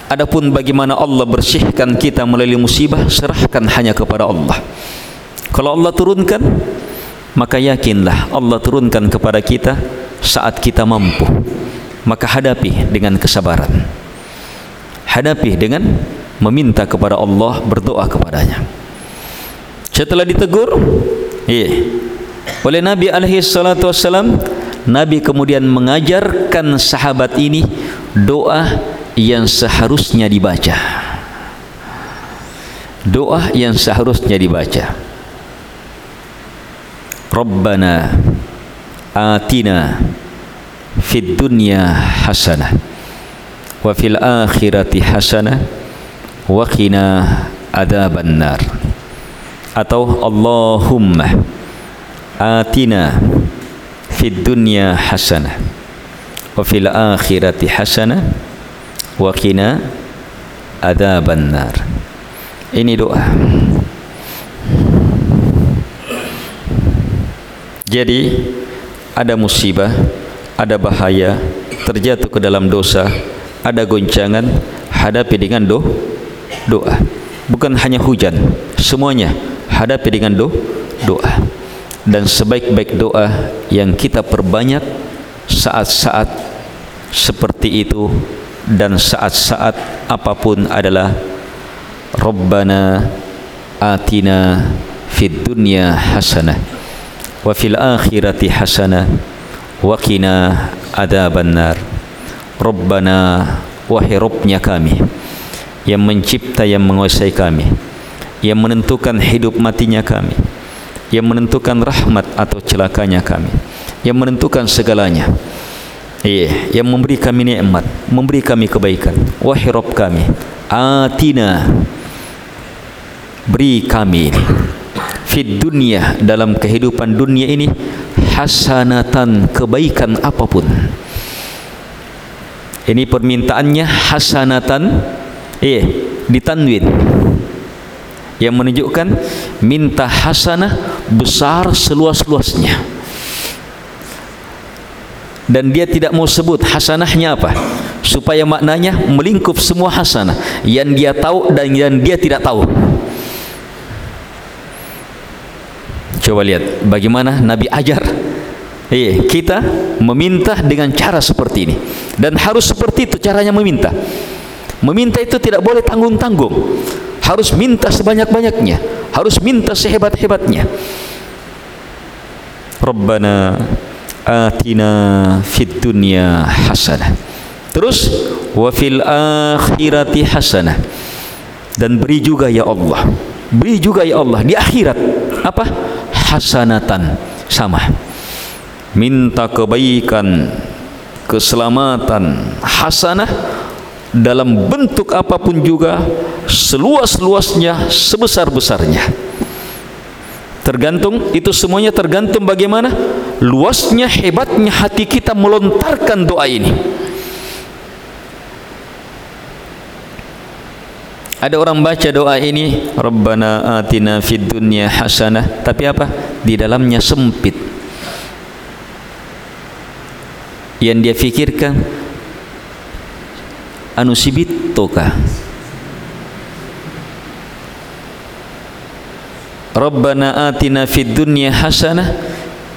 Adapun bagaimana Allah bersihkan kita melalui musibah serahkan hanya kepada Allah. Kalau Allah turunkan maka yakinlah Allah turunkan kepada kita saat kita mampu. Maka hadapi dengan kesabaran. Hadapi dengan meminta kepada Allah berdoa kepadanya. Setelah ditegur, iya. Oleh Nabi wasallam, Nabi kemudian mengajarkan sahabat ini doa yang seharusnya dibaca doa yang seharusnya dibaca Rabbana atina fid dunya hasanah wa fil akhirati hasanah wa qina adzaban nar atau Allahumma atina fid dunya hasanah wa fil akhirati hasanah wa qina adzaban nar ini doa. Jadi ada musibah ada bahaya terjatuh ke dalam dosa ada goncangan hadapi dengan do doa. Bukan hanya hujan semuanya hadapi dengan do doa. Dan sebaik-baik doa yang kita perbanyak saat-saat seperti itu dan saat-saat apapun adalah Rabbana atina fid dunya hasanah wa fil akhirati hasanah qina adzaban nar Rabbana wahai Rabbnya kami. Yang mencipta yang menguasai kami. Yang menentukan hidup matinya kami. Yang menentukan rahmat atau celakanya kami. Yang menentukan segalanya. Iya, yang memberi kami nikmat, memberi kami kebaikan. Wahai Rabb kami, atina. Beri kami fid dunia dalam kehidupan dunia ini hasanatan kebaikan apapun. Ini permintaannya hasanatan iya, ditanwin. Yang menunjukkan minta hasanah besar seluas-luasnya. Dan dia tidak mau sebut hasanahnya apa. Supaya maknanya melingkup semua hasanah. Yang dia tahu dan yang dia tidak tahu. Coba lihat bagaimana Nabi ajar eh, kita meminta dengan cara seperti ini. Dan harus seperti itu caranya meminta. Meminta itu tidak boleh tanggung-tanggung. Harus minta sebanyak-banyaknya. Harus minta sehebat-hebatnya. Rabbana atina fid dunya hasanah. Terus wa fil akhirati hasanah. Dan beri juga ya Allah. Beri juga ya Allah di akhirat. Apa? Hasanatan. Sama minta kebaikan keselamatan hasanah dalam bentuk apapun juga seluas-luasnya sebesar-besarnya. Tergantung itu semuanya tergantung bagaimana luasnya hebatnya hati kita melontarkan doa ini. Ada orang baca doa ini Rabbana atina fid dunya hasanah tapi apa? Di dalamnya sempit yang dia fikirkan anu sibitokah Rabbana atina fid dunya hasanah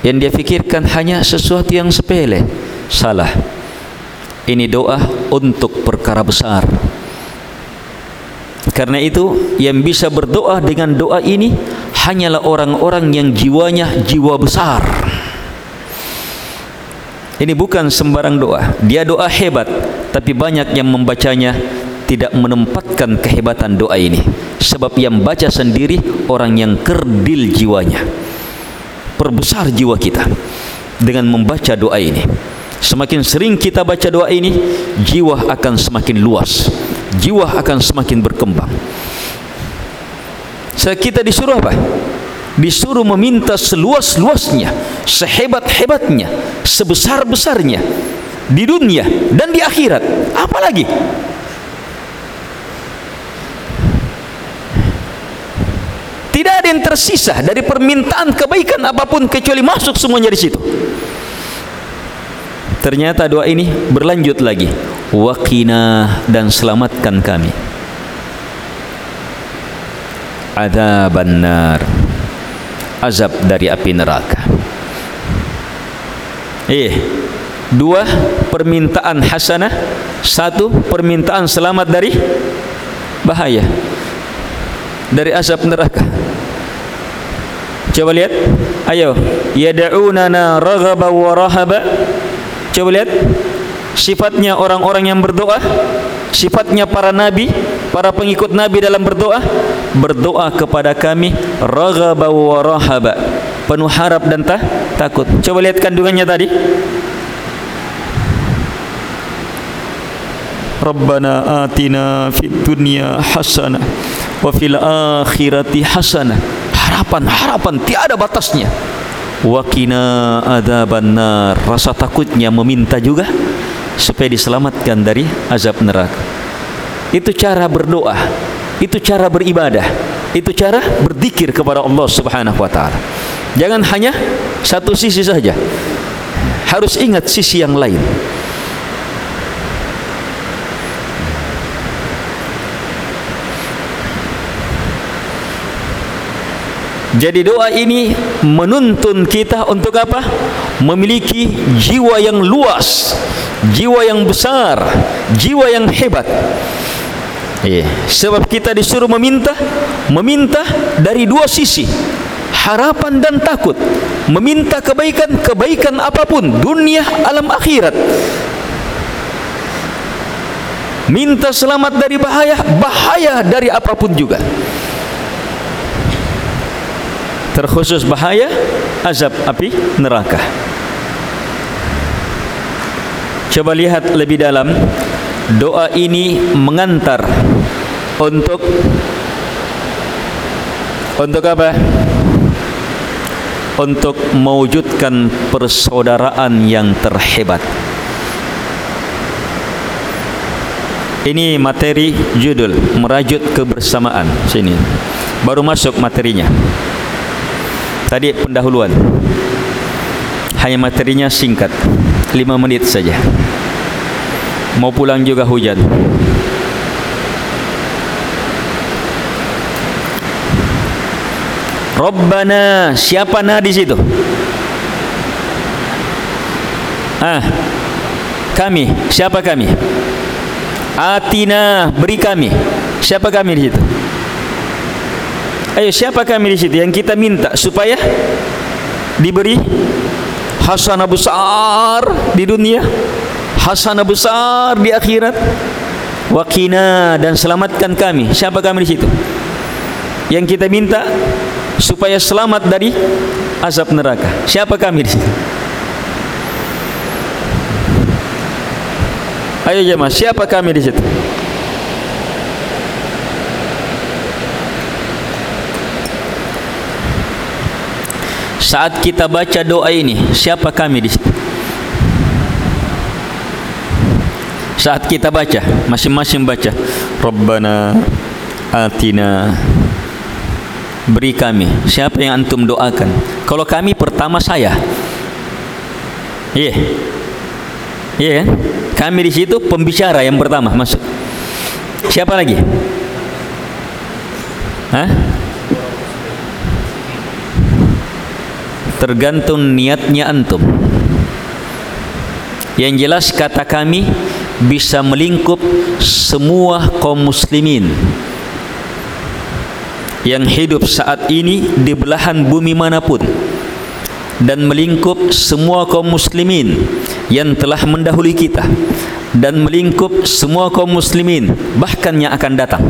yang dia fikirkan hanya sesuatu yang sepele Salah. Ini doa untuk perkara besar. Karena itu yang bisa berdoa dengan doa ini hanyalah orang-orang yang jiwanya jiwa besar. Ini bukan sembarang doa. Dia doa hebat, tapi banyak yang membacanya tidak menempatkan kehebatan doa ini. Sebab yang baca sendiri orang yang kerdil jiwanya. Perbesar jiwa kita dengan membaca doa ini. Semakin sering kita baca doa ini, jiwa akan semakin luas. Jiwa akan semakin berkembang. So, kita disuruh apa? Disuruh meminta seluas-luasnya sehebat-hebatnya sebesar-besarnya di dunia dan di akhirat. Apa lagi? Tidak ada yang tersisa dari permintaan kebaikan apapun kecuali masuk semuanya di situ. Ternyata doa ini berlanjut lagi. Waqina dan selamatkan kami. Adzaban nar azab dari api neraka. Eh, dua permintaan hasanah, satu permintaan selamat dari bahaya dari azab neraka. Coba lihat, ayo, yad'unana raghaba wa rahaba. Coba lihat sifatnya orang-orang yang berdoa, sifatnya para nabi, para pengikut nabi dalam berdoa berdoa kepada kami raghaba wa rahaba. Penuh harap dan ta takut. Coba lihat kandungannya tadi. Rabbana atina fid dunya hasanah wa fil akhirati hasanah harapan harapan tiada batasnya. Wa qina adzabannar rasa takutnya meminta juga supaya diselamatkan dari azab neraka itu cara berdoa. Itu cara beribadah. Itu cara berzikir kepada Allah Subhanahu wa taala. Jangan hanya satu sisi saja. Harus ingat sisi yang lain. Jadi doa ini menuntun kita untuk apa? Memiliki jiwa yang luas, jiwa yang besar, jiwa yang hebat. Iya. Sebab kita disuruh meminta, meminta dari dua sisi, harapan dan takut. Meminta kebaikan, kebaikan apapun, dunia, alam akhirat. Minta selamat dari bahaya, bahaya dari apapun juga. Terkhusus bahaya, azab api neraka. Coba lihat lebih dalam doa ini mengantar untuk untuk apa? Untuk mewujudkan persaudaraan yang terhebat. Ini materi judul merajut kebersamaan sini. Baru masuk materinya. Tadi pendahuluan. Hanya materinya singkat. 5 menit saja mau pulang juga hujan. Rabbana siapa na di situ? Ah kami. Siapa kami? Atina beri kami. Siapa kami di situ? Ayo siapa kami di situ? Yang kita minta supaya diberi hasanah besar di dunia hasanah besar di akhirat. Wakina dan selamatkan kami. Siapa kami di situ? Yang kita minta supaya selamat dari azab neraka. Siapa kami di situ? Ayo jemaah siapa kami di situ? Saat kita baca doa ini siapa kami di situ saat kita baca masing-masing baca. Rabbana atina. Beri kami siapa yang antum doakan. Kalau kami pertama saya. Iya yeah. iya yeah, kan kami di situ pembicara yang pertama masuk. Siapa lagi? Hah? tergantung niatnya antum. Yang jelas kata kami bisa melingkup semua kaum muslimin yang hidup saat ini di belahan bumi manapun dan melingkup semua kaum muslimin yang telah mendahului kita dan melingkup semua kaum muslimin bahkan yang akan datang.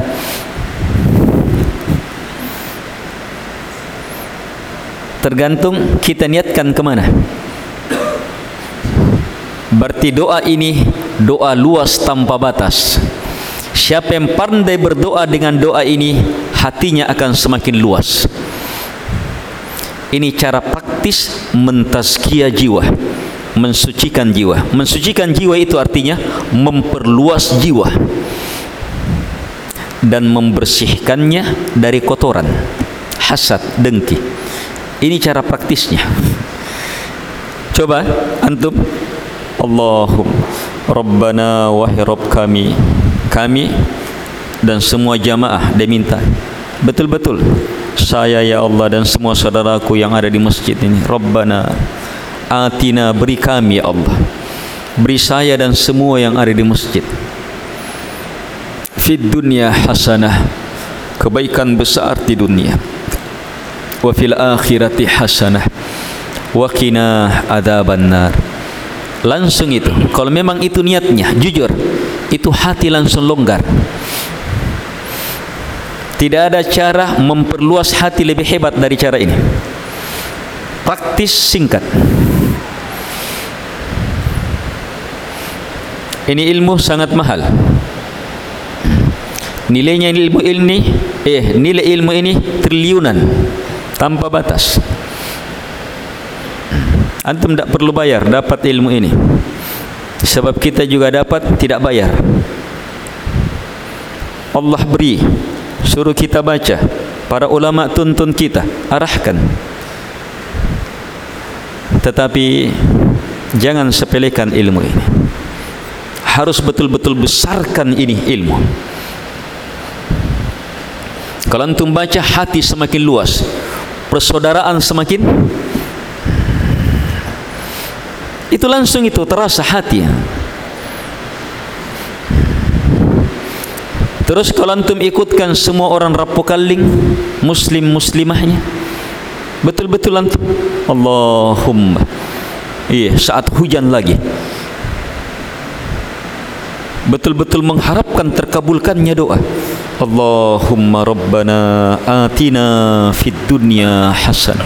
Tergantung kita niatkan ke mana. Berarti doa ini doa luas tanpa batas. Siapa yang pandai berdoa dengan doa ini hatinya akan semakin luas. Ini cara praktis mentazkiyah jiwa mensucikan jiwa. Mensucikan jiwa itu artinya memperluas jiwa dan membersihkannya dari kotoran hasad dengki. Ini cara praktisnya. Coba antum. Allahum Rabbana wahai Rabb kami kami dan semua jamaah dia minta. Betul-betul. Saya ya Allah dan semua saudaraku yang ada di masjid ini. Rabbana atina beri kami ya Allah. Beri saya dan semua yang ada di masjid. Fid dunya hasanah. Kebaikan besar di dunia. Wa fil akhirati hasanah. Wa qina adzaban nar langsung itu. Kalau memang itu niatnya jujur itu hati langsung longgar. Tidak ada cara memperluas hati lebih hebat dari cara ini. Praktis singkat. Ini ilmu sangat mahal. Nilainya ilmu ini eh nilai ilmu ini triliunan. Tanpa batas antum tidak perlu bayar dapat ilmu ini. Sebab kita juga dapat tidak bayar. Allah beri suruh kita baca. Para ulama tuntun kita arahkan. Tetapi jangan sepelekan ilmu ini. Harus betul-betul besarkan ini ilmu. Kalau antum baca hati semakin luas. Persaudaraan semakin itu langsung itu terasa hati terus kalau antum ikutkan semua orang rapukaling muslim muslimahnya betul-betul antum Allahumma. Iya saat hujan lagi. Betul-betul mengharapkan terkabulkannya doa. Allahumma rabbana atina fid dunya hasan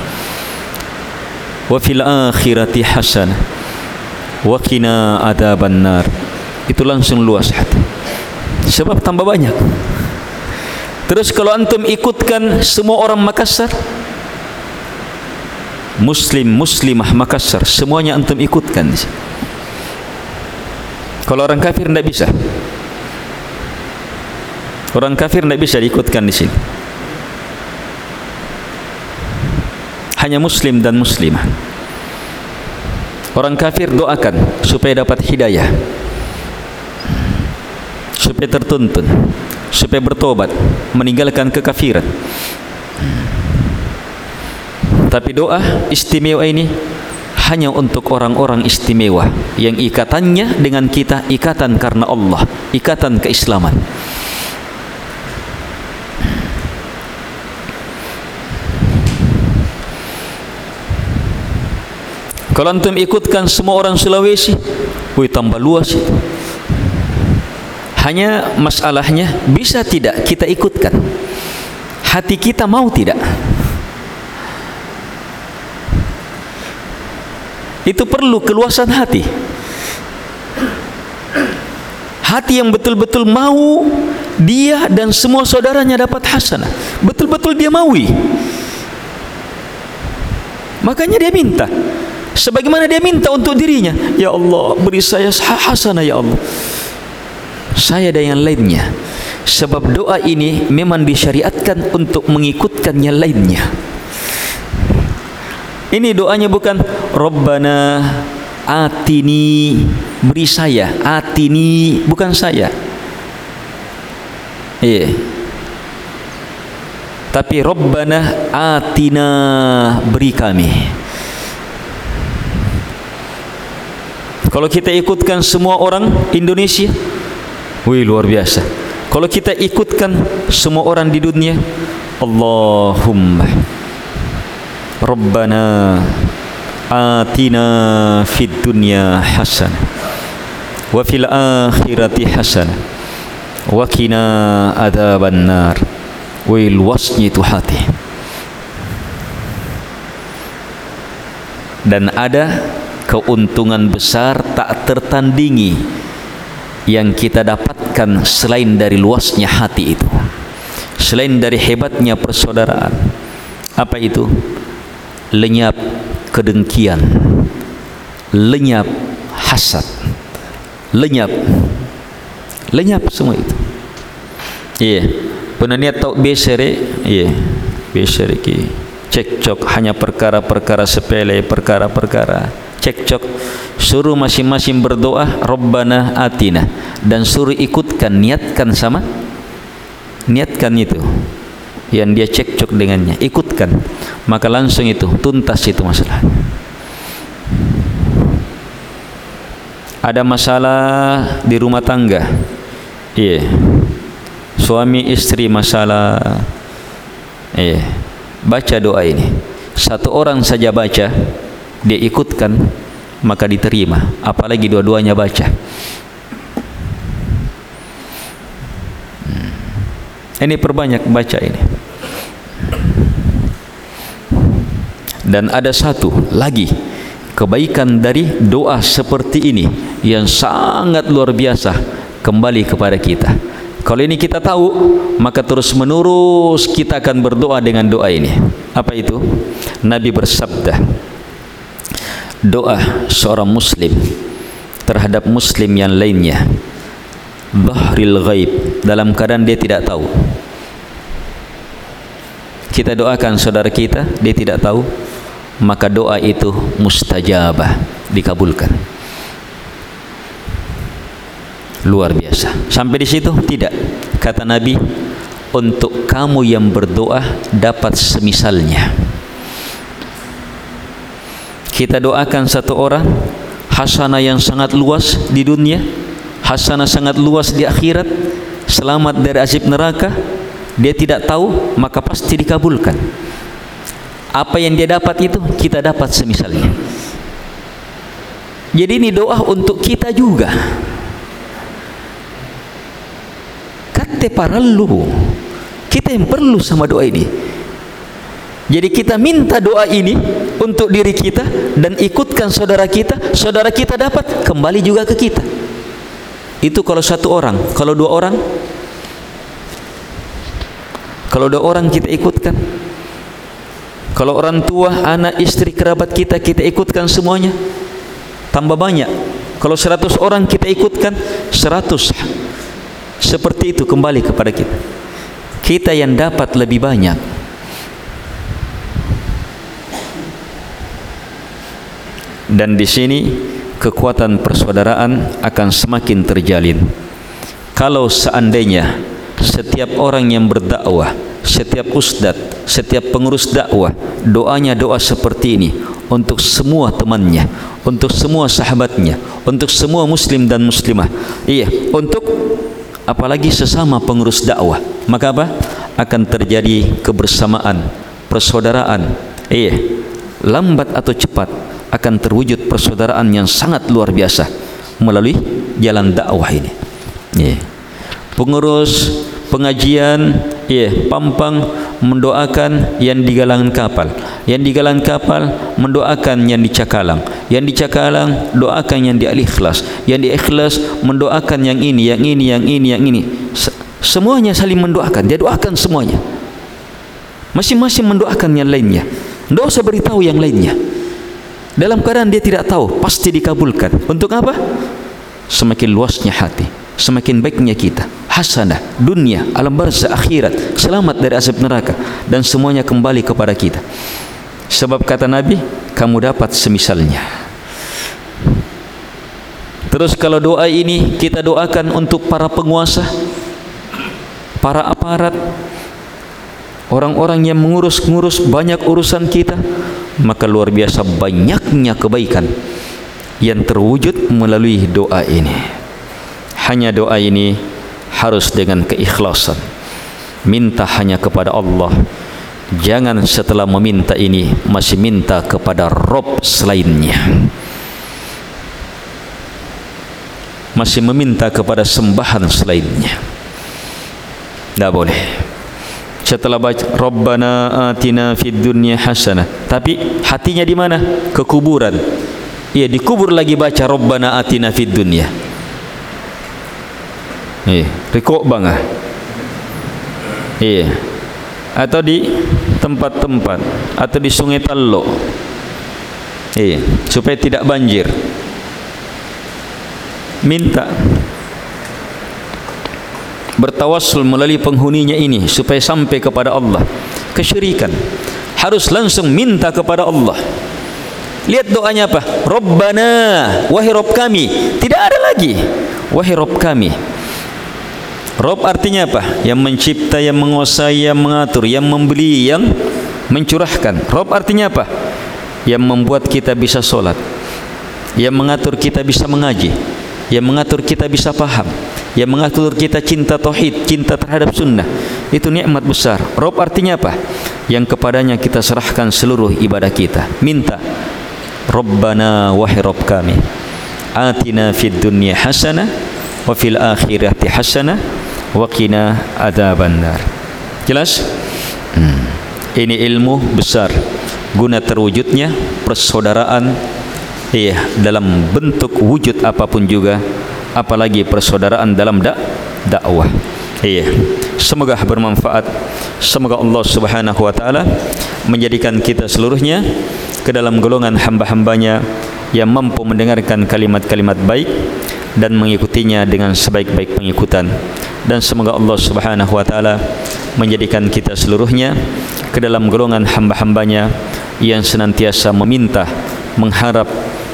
wa fil akhirati hasan wa qina adzaban nar itu langsung luas hati. Sebab tambah banyak. Terus kalau antum ikutkan semua orang Makassar muslim muslimah Makassar semuanya antum ikutkan kalau orang kafir tidak bisa. Orang kafir tidak bisa diikutkan di sini. Hanya muslim dan muslimah. Orang kafir doakan supaya dapat hidayah. Supaya tertuntun. Supaya bertobat. Meninggalkan kekafiran. Tapi doa istimewa ini hanya untuk orang-orang istimewa yang ikatannya dengan kita ikatan karena Allah, ikatan keislaman. Kalau antum ikutkan semua orang Sulawesi, wih tambah luas itu. Hanya masalahnya bisa tidak kita ikutkan. Hati kita mau tidak? Itu perlu keluasan hati. Hati yang betul-betul mau dia dan semua saudaranya dapat hasanah. Betul-betul dia maui. Makanya dia minta sebagaimana dia minta untuk dirinya. Ya Allah beri saya hasanah ya Allah. Saya dan yang lainnya. Sebab doa ini memang disyariatkan untuk mengikutkan yang lainnya. Ini doanya bukan Rabbana atini beri saya atini bukan saya. Iya. Tapi Rabbana atina beri kami kalau kita ikutkan semua orang Indonesia wih luar biasa. Kalau kita ikutkan semua orang di dunia Allahumma Rabbana atina fid dunya hasanah wa fil akhirati hasanah wa qina adzaban nar. Wih luasnya itu hati. Dan ada keuntungan besar tak tertandingi yang kita dapatkan selain dari luasnya hati itu. Selain dari hebatnya persaudaraan. Apa itu? Lenyap kedengkian. Lenyap hasad. Lenyap. Lenyap semua itu. Iya yeah. pernah niat tahu besere iya yeah. besere ki cekcok hanya perkara-perkara sepele perkara-perkara cekcok suruh masing-masing berdoa Rabbana atina. Dan suruh ikutkan niatkan sama? Niatkan itu. Yang dia cekcok dengannya ikutkan. Maka langsung itu tuntas itu masalah. Ada masalah di rumah tangga. Iya. Suami istri masalah. Iya. Baca doa ini. Satu orang saja baca dia ikutkan maka diterima apalagi dua-duanya baca hmm. ini perbanyak baca ini dan ada satu lagi kebaikan dari doa seperti ini yang sangat luar biasa kembali kepada kita kalau ini kita tahu, maka terus menerus kita akan berdoa dengan doa ini. Apa itu? Nabi bersabda, doa seorang muslim terhadap muslim yang lainnya bahril ghaib dalam keadaan dia tidak tahu. Kita doakan saudara kita, dia tidak tahu, maka doa itu mustajabah, dikabulkan. Luar biasa. Sampai di situ? Tidak. Kata Nabi untuk kamu yang berdoa dapat semisalnya kita doakan satu orang hasanah yang sangat luas di dunia hasanah sangat luas di akhirat selamat dari azab neraka. Dia tidak tahu maka pasti dikabulkan. Apa yang dia dapat itu kita dapat semisalnya. Jadi ini doa untuk kita juga. Kate parallu kita yang perlu sama doa ini. Jadi kita minta doa ini untuk diri kita dan ikutkan saudara kita saudara kita dapat kembali juga ke kita. Itu kalau satu orang. Kalau dua orang kalau dua orang kita ikutkan. Kalau orang tua, anak, istri, kerabat kita kita ikutkan semuanya. Tambah banyak. Kalau seratus orang kita ikutkan seratus. Seperti itu kembali kepada kita. Kita yang dapat lebih banyak dan di sini kekuatan persaudaraan akan semakin terjalin. Kalau seandainya setiap orang yang berdakwah setiap ustaz setiap pengurus dakwah doanya doa seperti ini untuk semua temannya untuk semua sahabatnya untuk semua muslim dan muslimah. Iya untuk apalagi sesama pengurus dakwah maka apa? Akan terjadi kebersamaan persaudaraan. Iya lambat atau cepat akan terwujud persaudaraan yang sangat luar biasa melalui jalan dakwah ini. Iya pengurus pengajian iya pampang mendoakan yang di galangan kapal. Yang di galangan kapal mendoakan yang di cakalang. Yang di cakalang doakan yang di ikhlas yang di ikhlas mendoakan yang ini yang ini yang ini yang ini. Semuanya saling mendoakan. Dia doakan semuanya. Masing-masing mendoakan yang lainnya. Tidak usah beritahu yang lainnya dalam keadaan dia tidak tahu pasti dikabulkan. Untuk apa? Semakin luasnya hati semakin baiknya kita. Hasanah dunia alam barzah akhirat. Selamat dari azab neraka dan semuanya kembali kepada kita. Sebab kata nabi kamu dapat semisalnya. Terus kalau doa ini kita doakan untuk para penguasa para aparat orang-orang yang mengurus-ngurus banyak urusan kita maka luar biasa banyaknya kebaikan yang terwujud melalui doa ini. Hanya doa ini harus dengan keikhlasan. Minta hanya kepada Allah. Jangan setelah meminta ini masih minta kepada Rob selainnya. Masih meminta kepada sembahan selainnya. Tidak boleh setelah baca Rabbana atina fid dunya hasanah. Tapi hatinya di mana? Ke kuburan. Iya dikubur lagi baca Rabbana atina fid dunya. Eh rekok bang ah atau di tempat-tempat atau di sungai Tallo iya supaya tidak banjir. Minta bertawassul melalui penghuninya ini supaya sampai kepada Allah. Kesyirikan. Harus langsung minta kepada Allah. Lihat doanya apa? Rabbana wahai Rabb kami. Tidak ada lagi. Wahai Rabb kami. Rabb artinya apa? Yang mencipta yang menguasai yang mengatur yang membeli yang mencurahkan. Rabb artinya apa? Yang membuat kita bisa solat. Yang mengatur kita bisa mengaji. Yang mengatur kita bisa faham yang mengatur kita cinta tauhid, cinta terhadap sunnah. Itu nikmat besar. Rob artinya apa? Yang kepadanya kita serahkan seluruh ibadah kita. Minta. Rabbana wahai Rabb kami. Atina fid dunya hasanah wa fil akhirati hasanah wa qina adzabannar. Jelas? Hmm. Ini ilmu besar guna terwujudnya persaudaraan iya dalam bentuk wujud apapun juga apalagi persaudaraan dalam dak dakwah. Iya. Semoga bermanfaat. Semoga Allah Subhanahu wa taala menjadikan kita seluruhnya ke dalam golongan hamba-hambanya yang mampu mendengarkan kalimat-kalimat baik dan mengikutinya dengan sebaik-baik pengikutan dan semoga Allah Subhanahu wa taala menjadikan kita seluruhnya ke dalam golongan hamba-hambanya yang senantiasa meminta mengharap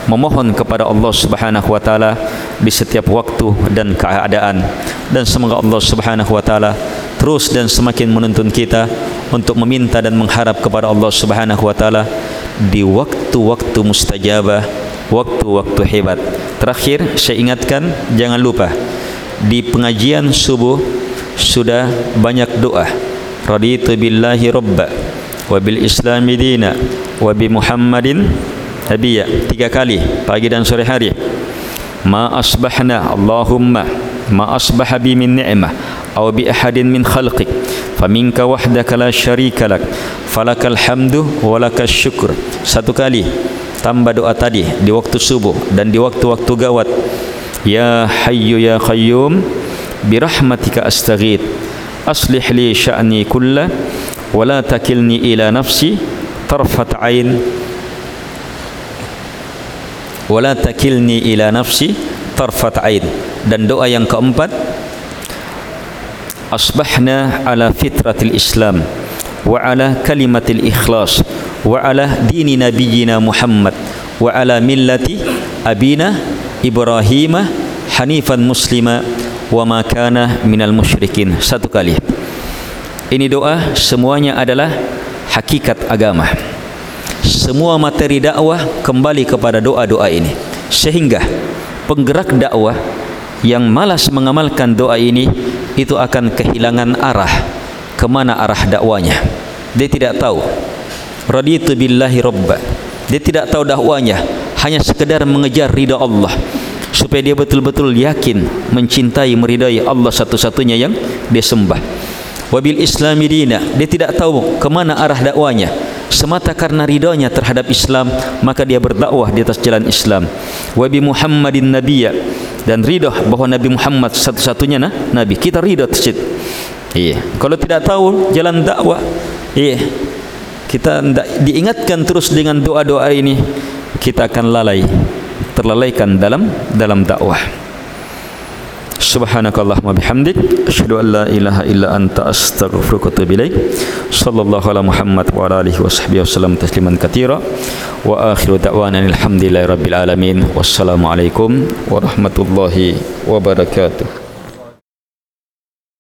memohon kepada Allah Subhanahu wa taala di setiap waktu dan keadaan dan semoga Allah Subhanahu wa taala terus dan semakin menuntun kita untuk meminta dan mengharap kepada Allah Subhanahu wa taala di waktu-waktu mustajabah, waktu-waktu hebat. Terakhir saya ingatkan jangan lupa di pengajian subuh sudah banyak doa. Raditu billahi rabba wa bil islami dina wa bi Muhammadin Nabi ya tiga kali pagi dan sore hari. Ma asbahna Allahumma ma asbaha bi min ni'mah aw bi ahadin min khalqik faminka wahdaka la syarika lak falakal hamdu wa lakal syukur. Satu kali tambah doa tadi di waktu subuh dan di waktu-waktu gawat. Ya hayyu ya qayyum bi rahmatika astaghith aslih li sya'ni kullah wa la takilni ila nafsi tarfat 'ain wala takilni ila nafsi tarfat ain. Dan doa yang keempat asbahna ala fitratil islam wa ala kalimatil ikhlas wa ala dini nabiyyina muhammad wa ala millati abina ibrahim hanifan muslima wa ma kana minal musyrikin. Satu kali. Ini doa semuanya adalah hakikat agama semua materi dakwah kembali kepada doa-doa ini. Sehingga penggerak dakwah yang malas mengamalkan doa ini itu akan kehilangan arah. Kemana arah dakwanya? Dia tidak tahu. Raditu billahi robba dia tidak tahu dakwanya. Hanya sekedar mengejar ridha Allah. Supaya dia betul-betul yakin mencintai meridai Allah satu-satunya yang dia sembah. Wabil islami dina dia tidak tahu kemana arah dakwanya semata karena ridhonya terhadap Islam maka dia berdakwah di atas jalan Islam. Wa bi Muhammadin nabiyya. Dan ridho bahawa Nabi Muhammad satu-satunya nah, nabi. Kita ridho tersebut iya. Kalau tidak tahu jalan dakwah iya. Kita diingatkan terus dengan doa-doa ini kita akan lalai terlalaikan dalam dalam dakwah Subhanakallahumma bihamdik asyhadu an la ilaha illa anta astaghfiruka wa atubu ilaik. Sallallahu ala Muhammad wa ala alihi washabbihi wasallam tasliman katira. Wa akhiru da'wana alhamdulillahi rabbil alamin. Wassalamu alaikum warahmatullahi wabarakatuh.